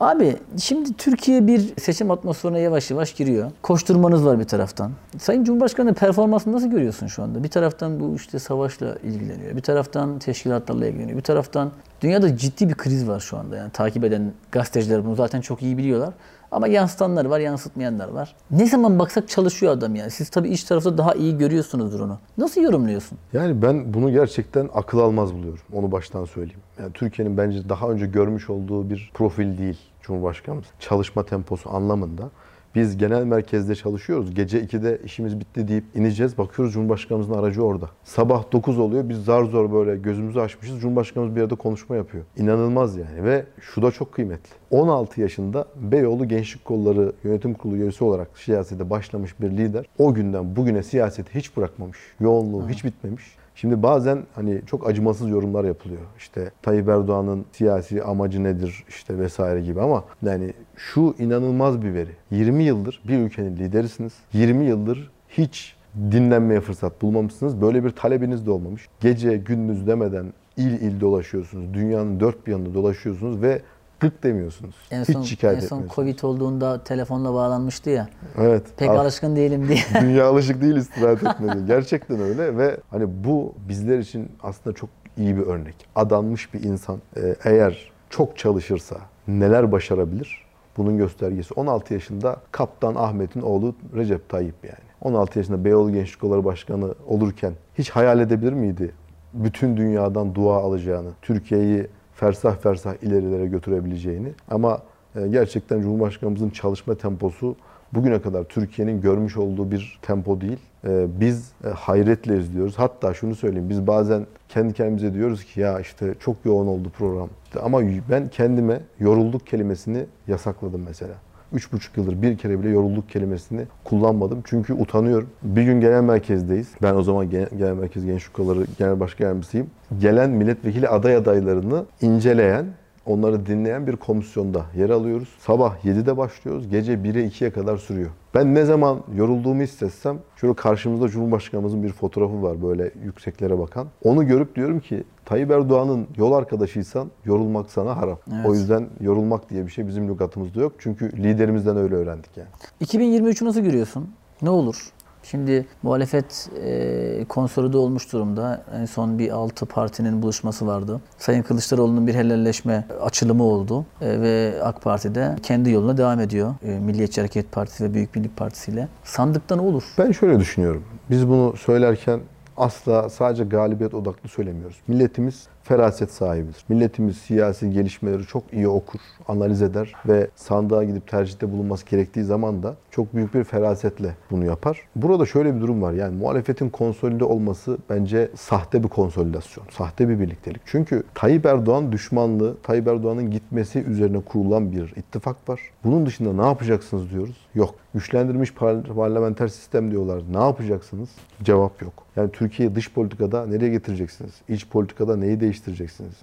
Abi şimdi Türkiye bir seçim atmosferine yavaş yavaş giriyor. Koşturmanız var bir taraftan. Sayın Cumhurbaşkanı performansını nasıl görüyorsun şu anda? Bir taraftan bu işte savaşla ilgileniyor. Bir taraftan teşkilatlarla ilgileniyor. Bir taraftan dünyada ciddi bir kriz var şu anda. Yani takip eden gazeteciler bunu zaten çok iyi biliyorlar. Ama yansıtanlar var, yansıtmayanlar var. Ne zaman baksak çalışıyor adam yani. Siz tabii iç tarafta daha iyi görüyorsunuzdur onu. Nasıl yorumluyorsun?
Yani ben bunu gerçekten akıl almaz buluyorum. Onu baştan söyleyeyim. Yani Türkiye'nin bence daha önce görmüş olduğu bir profil değil Cumhurbaşkanımız. Çalışma temposu anlamında. Biz genel merkezde çalışıyoruz. Gece 2'de işimiz bitti deyip ineceğiz. Bakıyoruz Cumhurbaşkanımızın aracı orada. Sabah 9 oluyor. Biz zar zor böyle gözümüzü açmışız. Cumhurbaşkanımız bir yerde konuşma yapıyor. İnanılmaz yani ve şu da çok kıymetli. 16 yaşında Beyoğlu Gençlik Kolları Yönetim Kurulu üyesi olarak siyasete başlamış bir lider. O günden bugüne siyaseti hiç bırakmamış. Yoğunluğu hiç bitmemiş. Şimdi bazen hani çok acımasız yorumlar yapılıyor. İşte Tayyip Erdoğan'ın siyasi amacı nedir işte vesaire gibi ama yani şu inanılmaz bir veri. 20 yıldır bir ülkenin liderisiniz. 20 yıldır hiç dinlenmeye fırsat bulmamışsınız. Böyle bir talebiniz de olmamış. Gece gündüz demeden il il dolaşıyorsunuz. Dünyanın dört bir yanında dolaşıyorsunuz ve gık demiyorsunuz.
En
hiç
son,
şikayet
en son. Covid olduğunda telefonla bağlanmıştı ya.
Evet.
Pek
Al-
alışkın değilim diye. *laughs*
Dünya *laughs* alışık değil istirahat etmeye. Gerçekten öyle ve hani bu bizler için aslında çok iyi bir örnek. Adanmış bir insan e, eğer çok çalışırsa neler başarabilir? Bunun göstergesi 16 yaşında Kaptan Ahmet'in oğlu Recep Tayyip yani. 16 yaşında Beyoğlu Gençlik Kolları Başkanı olurken hiç hayal edebilir miydi? Bütün dünyadan dua alacağını, Türkiye'yi fersah fersah ilerilere götürebileceğini. Ama e, gerçekten Cumhurbaşkanımızın çalışma temposu bugüne kadar Türkiye'nin görmüş olduğu bir tempo değil. Ee, Biz e, hayretle izliyoruz. Hatta şunu söyleyeyim, biz bazen kendi kendimize diyoruz ki ya işte çok yoğun oldu program. Ama ben kendime yorulduk kelimesini yasakladım mesela. Üç buçuk yıldır bir kere bile yorulduk kelimesini kullanmadım. Çünkü utanıyorum. Bir gün genel merkezdeyiz. Ben o zaman genel, merkez gençlik kolları genel başkan yardımcısıyım. Gelen milletvekili aday adaylarını inceleyen onları dinleyen bir komisyonda yer alıyoruz. Sabah 7'de başlıyoruz, gece 1'e 2'ye kadar sürüyor. Ben ne zaman yorulduğumu hissetsem, şöyle karşımızda Cumhurbaşkanımızın bir fotoğrafı var böyle yükseklere bakan. Onu görüp diyorum ki Tayyip Erdoğan'ın yol arkadaşıysan yorulmak sana haram.
Evet.
O yüzden yorulmak diye bir şey bizim lügatımızda yok. Çünkü liderimizden öyle öğrendik yani.
2023'ü nasıl görüyorsun? Ne olur? Şimdi muhalefet e, konsolide olmuş durumda. En son bir altı partinin buluşması vardı. Sayın Kılıçdaroğlu'nun bir helalleşme açılımı oldu. E, ve AK Parti de kendi yoluna devam ediyor. E, Milliyetçi Hareket Partisi ve Büyük Birlik Partisi ile. Sandıkta ne olur?
Ben şöyle düşünüyorum. Biz bunu söylerken asla sadece galibiyet odaklı söylemiyoruz. Milletimiz feraset sahibidir. Milletimiz siyasi gelişmeleri çok iyi okur, analiz eder ve sandığa gidip tercihte bulunması gerektiği zaman da çok büyük bir ferasetle bunu yapar. Burada şöyle bir durum var. Yani muhalefetin konsolide olması bence sahte bir konsolidasyon, sahte bir birliktelik. Çünkü Tayyip Erdoğan düşmanlığı, Tayyip Erdoğan'ın gitmesi üzerine kurulan bir ittifak var. Bunun dışında ne yapacaksınız diyoruz? Yok. Güçlendirilmiş par- parlamenter sistem diyorlar. Ne yapacaksınız? Cevap yok. Yani Türkiye'yi dış politikada nereye getireceksiniz? İç politikada neyi değiştireceksiniz?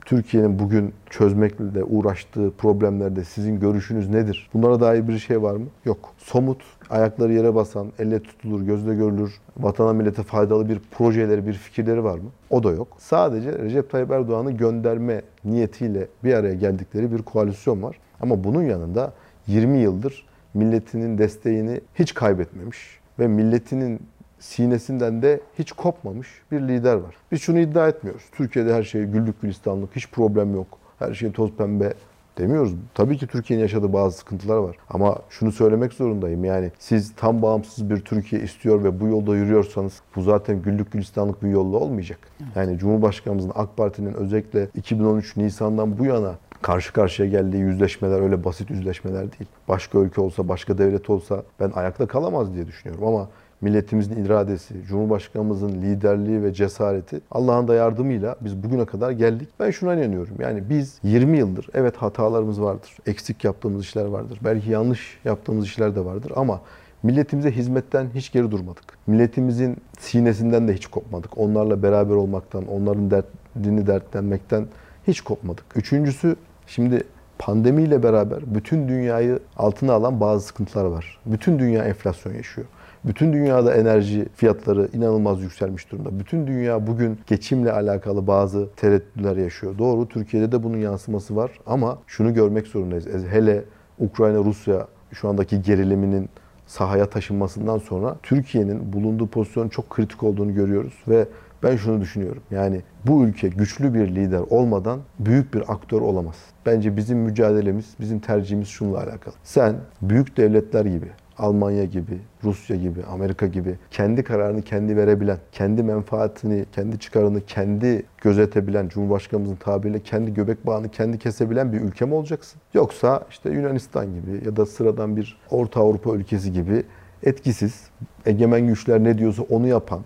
Türkiye'nin bugün çözmekle uğraştığı problemlerde sizin görüşünüz nedir? Bunlara dair bir şey var mı? Yok. Somut, ayakları yere basan, elle tutulur, gözle görülür, vatana millete faydalı bir projeleri, bir fikirleri var mı? O da yok. Sadece Recep Tayyip Erdoğan'ı gönderme niyetiyle bir araya geldikleri bir koalisyon var. Ama bunun yanında 20 yıldır milletinin desteğini hiç kaybetmemiş ve milletinin sinesinden de hiç kopmamış bir lider var. Biz şunu iddia etmiyoruz. Türkiye'de her şey güllük gülistanlık, hiç problem yok. Her şey toz pembe demiyoruz. Tabii ki Türkiye'nin yaşadığı bazı sıkıntılar var. Ama şunu söylemek zorundayım. Yani siz tam bağımsız bir Türkiye istiyor ve bu yolda yürüyorsanız bu zaten güllük gülistanlık bir yolla olmayacak. Yani Cumhurbaşkanımızın AK Parti'nin özellikle 2013 Nisan'dan bu yana karşı karşıya geldiği yüzleşmeler öyle basit yüzleşmeler değil. Başka ülke olsa, başka devlet olsa ben ayakta kalamaz diye düşünüyorum ama milletimizin iradesi, Cumhurbaşkanımızın liderliği ve cesareti Allah'ın da yardımıyla biz bugüne kadar geldik. Ben şuna inanıyorum. Yani biz 20 yıldır evet hatalarımız vardır. Eksik yaptığımız işler vardır. Belki yanlış yaptığımız işler de vardır ama milletimize hizmetten hiç geri durmadık. Milletimizin sinesinden de hiç kopmadık. Onlarla beraber olmaktan, onların derdini dertlenmekten hiç kopmadık. Üçüncüsü şimdi pandemiyle beraber bütün dünyayı altına alan bazı sıkıntılar var. Bütün dünya enflasyon yaşıyor. Bütün dünyada enerji fiyatları inanılmaz yükselmiş durumda. Bütün dünya bugün geçimle alakalı bazı tereddütler yaşıyor. Doğru Türkiye'de de bunun yansıması var ama şunu görmek zorundayız. Hele Ukrayna-Rusya şu andaki geriliminin sahaya taşınmasından sonra Türkiye'nin bulunduğu pozisyonun çok kritik olduğunu görüyoruz ve ben şunu düşünüyorum. Yani bu ülke güçlü bir lider olmadan büyük bir aktör olamaz. Bence bizim mücadelemiz, bizim tercihimiz şununla alakalı. Sen büyük devletler gibi Almanya gibi, Rusya gibi, Amerika gibi kendi kararını kendi verebilen, kendi menfaatini, kendi çıkarını kendi gözetebilen, Cumhurbaşkanımızın tabiriyle kendi göbek bağını kendi kesebilen bir ülke mi olacaksın? Yoksa işte Yunanistan gibi ya da sıradan bir Orta Avrupa ülkesi gibi etkisiz, egemen güçler ne diyorsa onu yapan,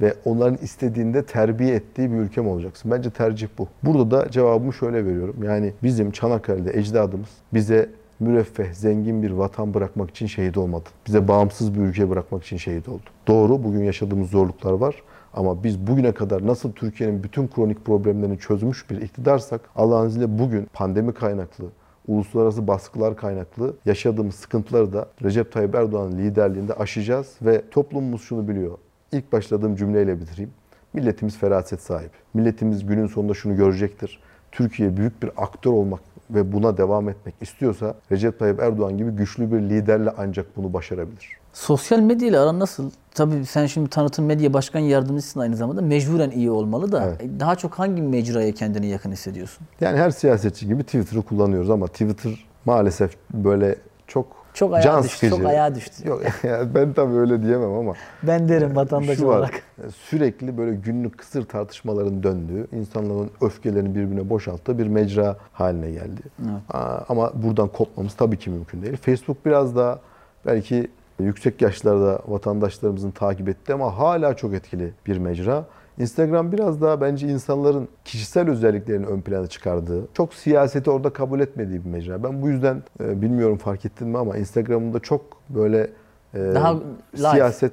ve onların istediğinde terbiye ettiği bir ülke mi olacaksın? Bence tercih bu. Burada da cevabımı şöyle veriyorum. Yani bizim Çanakkale'de ecdadımız bize müreffeh, zengin bir vatan bırakmak için şehit olmadı. Bize bağımsız bir ülke bırakmak için şehit oldu. Doğru, bugün yaşadığımız zorluklar var. Ama biz bugüne kadar nasıl Türkiye'nin bütün kronik problemlerini çözmüş bir iktidarsak Allah'ın izniyle bugün pandemi kaynaklı, uluslararası baskılar kaynaklı yaşadığımız sıkıntıları da Recep Tayyip Erdoğan'ın liderliğinde aşacağız ve toplumumuz şunu biliyor. İlk başladığım cümleyle bitireyim. Milletimiz feraset sahibi. Milletimiz günün sonunda şunu görecektir. Türkiye büyük bir aktör olmak ve buna devam etmek istiyorsa Recep Tayyip Erdoğan gibi güçlü bir liderle ancak bunu başarabilir.
Sosyal medya ile aran nasıl? Tabii sen şimdi tanıtım medya başkan yardımcısın aynı zamanda. Mecburen iyi olmalı da
Evet.
daha çok hangi mecraya kendini yakın hissediyorsun?
Yani her siyasetçi gibi Twitter'ı kullanıyoruz ama Twitter maalesef böyle çok
ayağa
can
düştü,
sıkıcı.
çok ayağa düştü.
Yok *laughs* yani ben tabii öyle diyemem ama
Ben derim vatandaş
şu var.
olarak.
Sürekli böyle günlük kısır tartışmaların döndüğü, insanların öfkelerini birbirine boşalttığı bir mecra haline geldi.
Evet.
Aa, Ama buradan kopmamız tabii ki mümkün değil. Facebook biraz daha belki yüksek yaşlarda vatandaşlarımızın takip ettiği ama hala çok etkili bir mecra. Instagram biraz daha bence insanların kişisel özelliklerini ön plana çıkardığı, çok siyaseti orada kabul etmediği bir mecra. Ben bu yüzden e, bilmiyorum fark ettin mi ama Instagram'da çok böyle e,
Daha live.
siyaset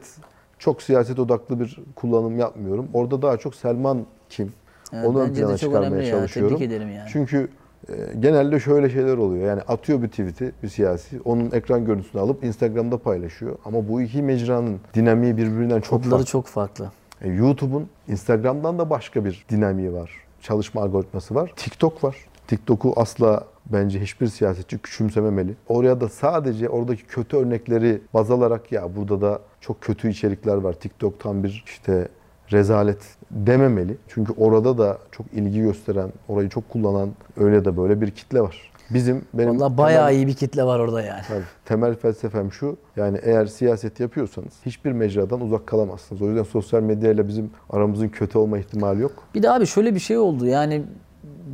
çok siyaset odaklı bir kullanım yapmıyorum. Orada daha çok Selman kim?
Evet,
Onu ön plana çıkarmaya
ya.
çalışıyorum.
Tebrik ederim yani.
Çünkü e, genelde şöyle şeyler oluyor. Yani atıyor bir tweet'i bir siyasi. Onun ekran görüntüsünü alıp Instagram'da paylaşıyor. Ama bu iki mecranın dinamiği birbirinden çok
Kodları
farklı.
çok farklı.
E, YouTube'un Instagram'dan da başka bir dinamiği var. Çalışma algoritması var. TikTok var. TikTok'u asla bence hiçbir siyasetçi küçümsememeli. Oraya da sadece oradaki kötü örnekleri baz alarak ya burada da çok kötü içerikler var. TikTok tam bir işte rezalet dememeli. Çünkü orada da çok ilgi gösteren, orayı çok kullanan öyle de böyle bir kitle var. Bizim benim
Valla bayağı
temel-
iyi bir kitle var orada yani.
Tabii. Temel felsefem şu. Yani eğer siyaset yapıyorsanız hiçbir mecradan uzak kalamazsınız. O yüzden sosyal medyayla bizim aramızın kötü olma ihtimali yok.
Bir de abi şöyle bir şey oldu yani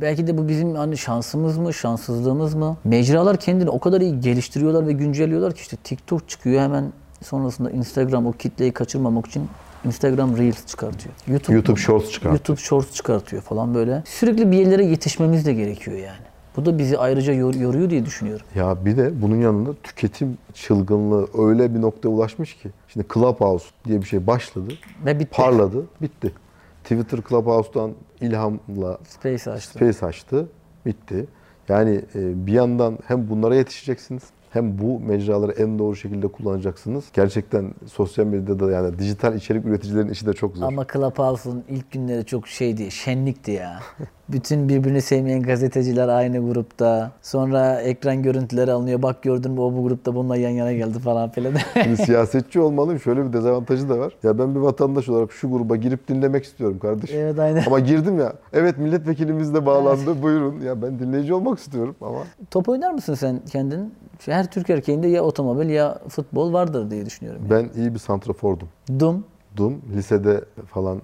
belki de bu bizim hani şansımız mı, şanssızlığımız mı? Mecralar kendini o kadar iyi geliştiriyorlar ve güncelliyorlar ki işte TikTok çıkıyor hemen sonrasında Instagram o kitleyi kaçırmamak için Instagram Reels çıkartıyor. YouTube,
YouTube Shorts çıkartıyor.
YouTube Shorts çıkartıyor falan böyle. Sürekli bir yerlere yetişmemiz de gerekiyor yani. Bu da bizi ayrıca yor- yoruyor diye düşünüyorum.
Ya bir de bunun yanında tüketim çılgınlığı öyle bir noktaya ulaşmış ki. Şimdi Clubhouse diye bir şey başladı,
Ve bitti.
parladı, bitti. Twitter Clubhouse'dan ilhamla
Space açtı.
Space açtı, bitti. Yani e, bir yandan hem bunlara yetişeceksiniz hem bu mecraları en doğru şekilde kullanacaksınız. Gerçekten sosyal medyada yani dijital içerik üreticilerin işi de çok zor.
Ama Clubhouse'un ilk günleri çok şeydi, şenlikti ya. *laughs* Bütün birbirini sevmeyen gazeteciler aynı grupta. Sonra ekran görüntüleri alınıyor. Bak gördün mü o bu grupta bununla yan yana geldi falan filan. *laughs*
Şimdi siyasetçi olmalıyım. Şöyle bir dezavantajı da var. Ya ben bir vatandaş olarak şu gruba girip dinlemek istiyorum kardeşim.
evet aynen.
Ama girdim ya. Evet milletvekilimiz de bağlandı. Buyurun. Ya ben dinleyici olmak istiyorum ama
Top oynar mısın sen kendin? Her Türk erkeğinde ya otomobil ya futbol vardır diye düşünüyorum.
ben iyi bir santrafordum.
Dum.
Dum. Lisede falan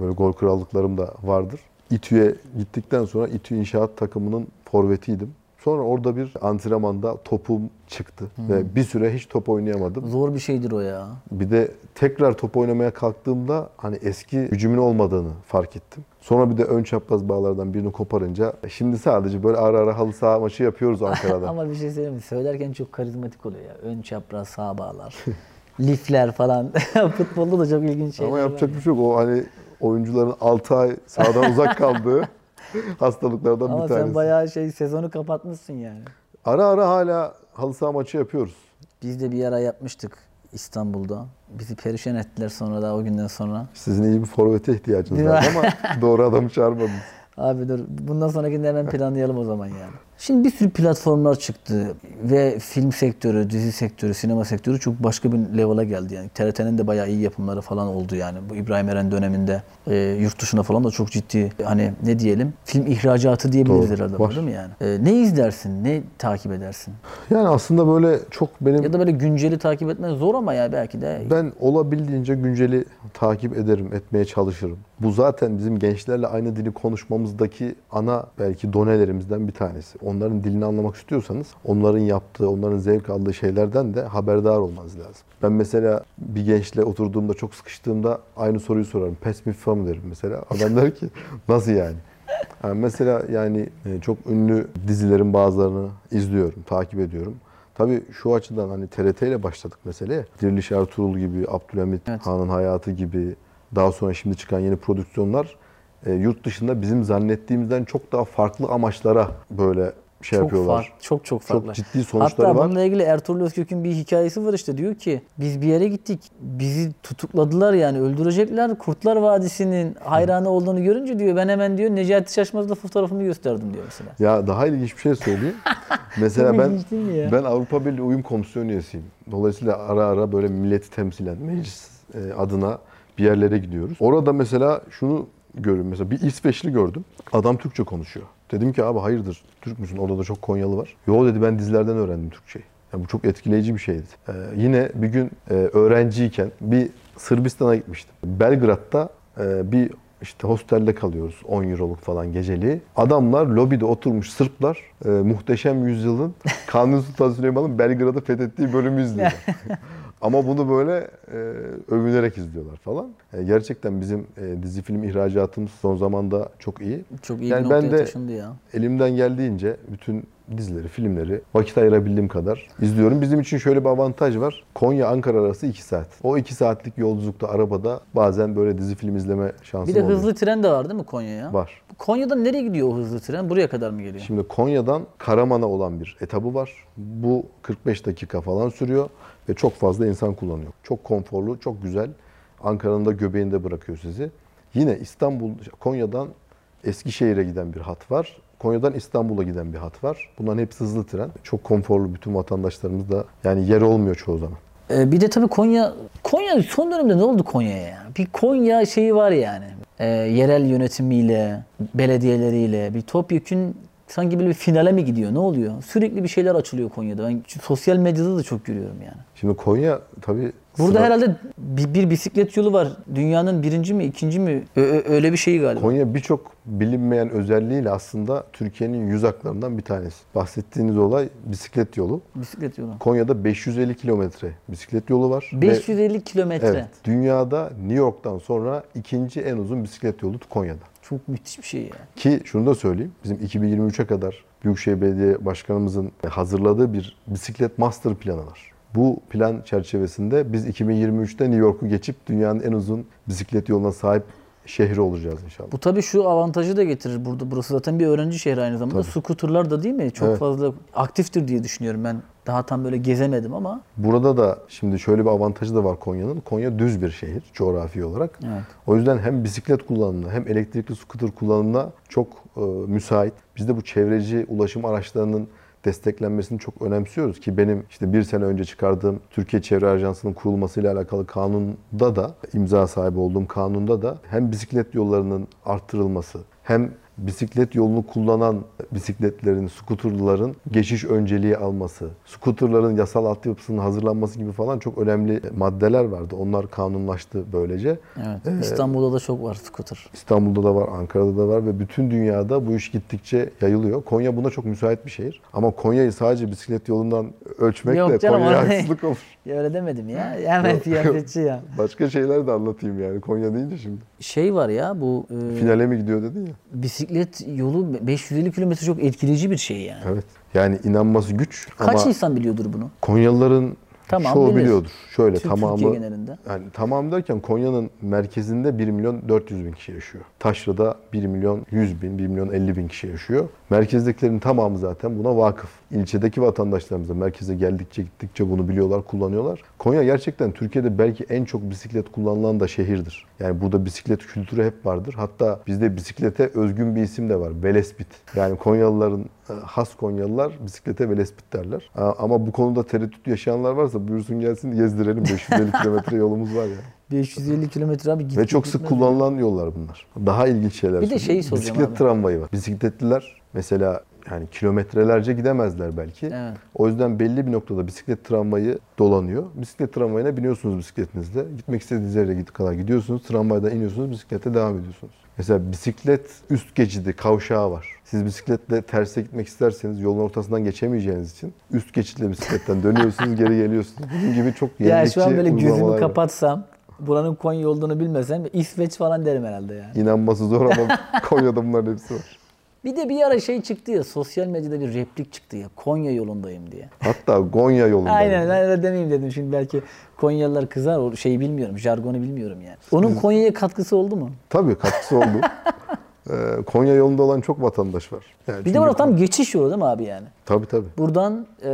böyle gol krallıklarım da vardır. İTÜ'ye gittikten sonra İTÜ İnşaat takımının forvetiydim. Sonra orada bir antrenmanda topum çıktı ve bir süre hiç top oynayamadım.
Zor bir şeydir o ya.
Bir de tekrar top oynamaya kalktığımda hani eski gücümün olmadığını fark ettim. Sonra bir de ön çapraz bağlardan birini koparınca şimdi sadece böyle ara ara halı saha maçı yapıyoruz Ankara'da. *laughs*
Ama bir şey söyleyeyim mi? Söylerken çok karizmatik oluyor ya. Ön çapraz sağ bağlar. *laughs* Lifler falan. *laughs* Futbolda da çok ilginç şeyler
Ama
var.
yapacak bir şey yok. O hani oyuncuların 6 ay sahadan uzak kaldığı *laughs* hastalıklardan
Ama
bir
sen
tanesi.
bayağı şey sezonu kapatmışsın yani.
Ara ara hala halı saha maçı yapıyoruz.
Biz de bir ara yapmıştık İstanbul'da. Bizi perişan ettiler sonra da o günden sonra.
Sizin iyi bir forvete ihtiyacınız var ama *laughs* doğru adamı çağırmadınız.
Abi dur bundan sonrakini hemen *laughs* planlayalım o zaman yani. Şimdi bir sürü platformlar çıktı ve film sektörü, dizi sektörü, sinema sektörü çok başka bir level'a geldi yani. TRT'nin de bayağı iyi yapımları falan oldu yani. Bu İbrahim Eren döneminde e, yurt dışına falan da çok ciddi hani ne diyelim film ihracatı diyebiliriz
Doğru,
herhalde
var.
değil mi yani? E, ne izlersin, ne takip edersin?
Yani aslında böyle çok benim
Ya da böyle günceli takip etmen zor ama ya belki de
Ben olabildiğince günceli takip ederim, etmeye çalışırım. Bu zaten bizim gençlerle aynı dili konuşmamızdaki ana belki donelerimizden bir tanesi. Onların dilini anlamak istiyorsanız onların yaptığı, onların zevk aldığı şeylerden de haberdar olmanız lazım. Ben mesela bir gençle oturduğumda çok sıkıştığımda aynı soruyu sorarım. Pes mi FIFA mı derim mesela. Adam der ki *laughs* nasıl yani? Yani mesela yani e, çok ünlü dizilerin bazılarını izliyorum, takip ediyorum. Tabii şu açıdan hani TRT ile başladık meseleye. Diriliş Ertuğrul gibi, Abdülhamit
Evet.
Han'ın hayatı gibi, daha sonra şimdi çıkan yeni prodüksiyonlar e, yurt dışında bizim zannettiğimizden çok daha farklı amaçlara böyle şey
çok
yapıyorlar.
farklı, çok çok farklı.
Çok ciddi sonuçları
Hatta
var.
bununla ilgili Ertuğrul Özkök'ün bir hikayesi var işte diyor ki biz bir yere gittik bizi tutukladılar yani öldürecekler Kurtlar Vadisi'nin hayranı olduğunu görünce diyor ben hemen diyor Necati Şaşmaz'la fotoğrafımı gösterdim diyor mesela.
Ya daha ilginç bir şey söyleyeyim. *laughs* Mesela ben ben Avrupa Birliği Uyum Komisyonu üyesiyim. Dolayısıyla ara ara böyle milleti temsilen meclis e, adına bir yerlere gidiyoruz. Orada mesela şunu görüyorum. Mesela bir İsveçli gördüm. Adam Türkçe konuşuyor. Dedim ki abi hayırdır Türk müsün? Orada da çok Konyalı var. Yo dedi ben dizilerden öğrendim Türkçeyi. Ya bu çok etkileyici bir şeydi. Ee, yine bir gün e, öğrenciyken bir Sırbistan'a gitmiştim. Belgrad'da e, bir işte hostelde kalıyoruz 10 euroluk falan geceliği. Adamlar lobide oturmuş Sırplar e, muhteşem yüzyılın *laughs* Kanuni Sultan Süleyman'ın Belgrad'ı fethettiği bölümü izliyorlar. *laughs* Ama bunu böyle e, övünerek izliyorlar falan. E, gerçekten bizim e, dizi film ihracatımız son zamanda çok iyi.
Çok iyi
Yani
bir
ben de-
taşındı ya.
Elimden geldiğince bütün dizileri, filmleri vakit ayırabildiğim kadar izliyorum. Bizim için şöyle bir avantaj var. Konya-Ankara arası 2 saat. O 2 saatlik yolculukta arabada bazen böyle dizi film izleme şansım
Bir de
oluyor.
hızlı tren de var değil mi Konya'ya?
Var.
Konya'dan nereye gidiyor o hızlı tren? Buraya kadar mı geliyor?
Şimdi Konya'dan Karaman'a olan bir etabı var. Bu 45 dakika falan sürüyor ve çok fazla insan kullanıyor. Çok konforlu, çok güzel. Ankara'nın da göbeğinde bırakıyor sizi. Yine İstanbul, Konya'dan Eskişehir'e giden bir hat var. Konya'dan İstanbul'a giden bir hat var. Bunların hepsi hızlı tren. Çok konforlu bütün vatandaşlarımız da yani yer olmuyor çoğu zaman.
Ee, bir de tabii Konya, Konya son dönemde ne oldu Konya'ya ya? Bir Konya şeyi var yani. Ee, yerel yönetimiyle, belediyeleriyle bir topyekün sanki böyle bir finale mi gidiyor? Ne oluyor? Sürekli bir şeyler açılıyor Konya'da. Ben sosyal medyada da çok görüyorum yani.
Şimdi Konya tabii
Burada
sıra-
herhalde bir, bir bisiklet yolu var. Dünyanın birinci mi, ikinci mi? Ö- öyle bir şeyi galiba.
Konya birçok bilinmeyen özelliğiyle aslında Türkiye'nin yüz haklarından bir tanesi. Bahsettiğiniz olay bisiklet yolu.
Bisiklet yolu.
Konya'da 550 kilometre bisiklet yolu var. Ve-
550 kilometre.
evet, dünyada New York'tan sonra ikinci en uzun bisiklet yolu Konya'da.
Çok müthiş bir şey ya.
Ki şunu da söyleyeyim. Bizim 2023'e kadar Büyükşehir Belediye Başkanımızın hazırladığı bir bisiklet master planı var. Bu plan çerçevesinde biz 2023'te New York'u geçip dünyanın en uzun bisiklet yoluna sahip şehri olacağız inşallah.
Bu tabii şu avantajı da getirir. Burada burası zaten bir öğrenci şehri aynı zamanda. Scooter'lar da değil mi? Çok
Evet.
fazla aktiftir diye düşünüyorum ben. Daha tam böyle gezemedim ama.
Burada da şimdi şöyle bir avantajı da var Konya'nın. Konya düz bir şehir coğrafi olarak.
Evet.
O yüzden hem bisiklet kullanımına hem elektrikli scooter kullanımına çok e, müsait. Biz de bu çevreci ulaşım araçlarının desteklenmesini çok önemsiyoruz ki benim işte bir sene önce çıkardığım Türkiye Çevre Ajansı'nın kurulmasıyla alakalı kanunda da imza sahibi olduğum kanunda da hem bisiklet yollarının arttırılması hem bisiklet yolunu kullanan bisikletlerin, skuterların geçiş önceliği alması, skuterların yasal altyapısının hazırlanması gibi falan çok önemli maddeler vardı. Onlar kanunlaştı böylece.
Evet. İstanbul'da da çok var scooter.
İstanbul'da da var, Ankara'da da var ve bütün dünyada bu iş gittikçe yayılıyor. Konya buna çok müsait bir şehir. Ama Konya'yı sadece bisiklet yolundan ölçmekle
Yok canım,
Konya'ya haksızlık olur. *laughs*
Ya öyle demedim ya. Hemen siyasetçi ya.
Başka şeyler de anlatayım yani Konya deyince şimdi.
Şey var ya bu e,
Finale mi gidiyor dedin ya.
bisiklet yolu 550 kilometre çok etkileyici bir şey yani.
Evet. Yani inanması güç
Kaç
ama
insan biliyordur bunu?
Konyalıların
Tamam,
çoğu
bilir.
biliyordur. Şöyle
Tüm
tamamı
Türkiye genelinde.
Yani tamam derken Konya'nın merkezinde 1 milyon 400 bin kişi yaşıyor. Taşra'da 1 milyon 100 bin, 1 milyon 50 bin kişi yaşıyor. Merkezdekilerin tamamı zaten buna vakıf. İlçedeki vatandaşlarımız da merkeze geldikçe gittikçe bunu biliyorlar, kullanıyorlar. Konya gerçekten Türkiye'de belki en çok bisiklet kullanılan da şehirdir. Yani burada bisiklet kültürü hep vardır. Hatta bizde bisiklete özgün bir isim de var. Velespit. Yani Konyalıların e, has Konyalılar bisiklete velespit derler. Ama bu konuda tereddüt yaşayanlar varsa buyursun gelsin gezdirelim. 550 kilometre yolumuz var ya.
550 kilometre abi git.
Ve çok sık kullanılan yollar bunlar. Daha ilginç şeyler.
Bir de şeyi soracağım
Bisiklet
abi.
tramvayı var. Bisikletliler mesela yani kilometrelerce gidemezler belki.
Evet.
O yüzden belli bir noktada bisiklet tramvayı dolanıyor. Bisiklet tramvayına biniyorsunuz bisikletinizle. Gitmek istediğiniz yere kadar gidiyorsunuz. Tramvaydan iniyorsunuz, bisiklete devam ediyorsunuz. Mesela bisiklet üst geçidi, kavşağı var. Siz bisikletle terse gitmek isterseniz yolun ortasından geçemeyeceğiniz için üst geçitle bisikletten *laughs* dönüyorsunuz, geri geliyorsunuz. Bunun gibi çok
Ya
yenilikçi
şu an böyle gözümü
var.
kapatsam buranın Konya olduğunu bilmesem İsveç falan derim herhalde yani.
İnanması zor ama *laughs* Konya'da bunların hepsi var.
Bir de bir ara şey çıktı ya sosyal medyada bir replik çıktı ya Konya yolundayım diye.
Hatta Gonya yolunda.
Aynen ben öyle demeyeyim dedim şimdi belki Konyalılar kızar o şeyi bilmiyorum jargonu bilmiyorum yani. Onun Konya'ya katkısı oldu mu?
Tabii katkısı oldu. *laughs* Ee, Konya yolunda olan çok vatandaş var. Yani
Bir de orada tam geçiş yolu değil mi abi yani?
Tabii tabii.
Buradan e,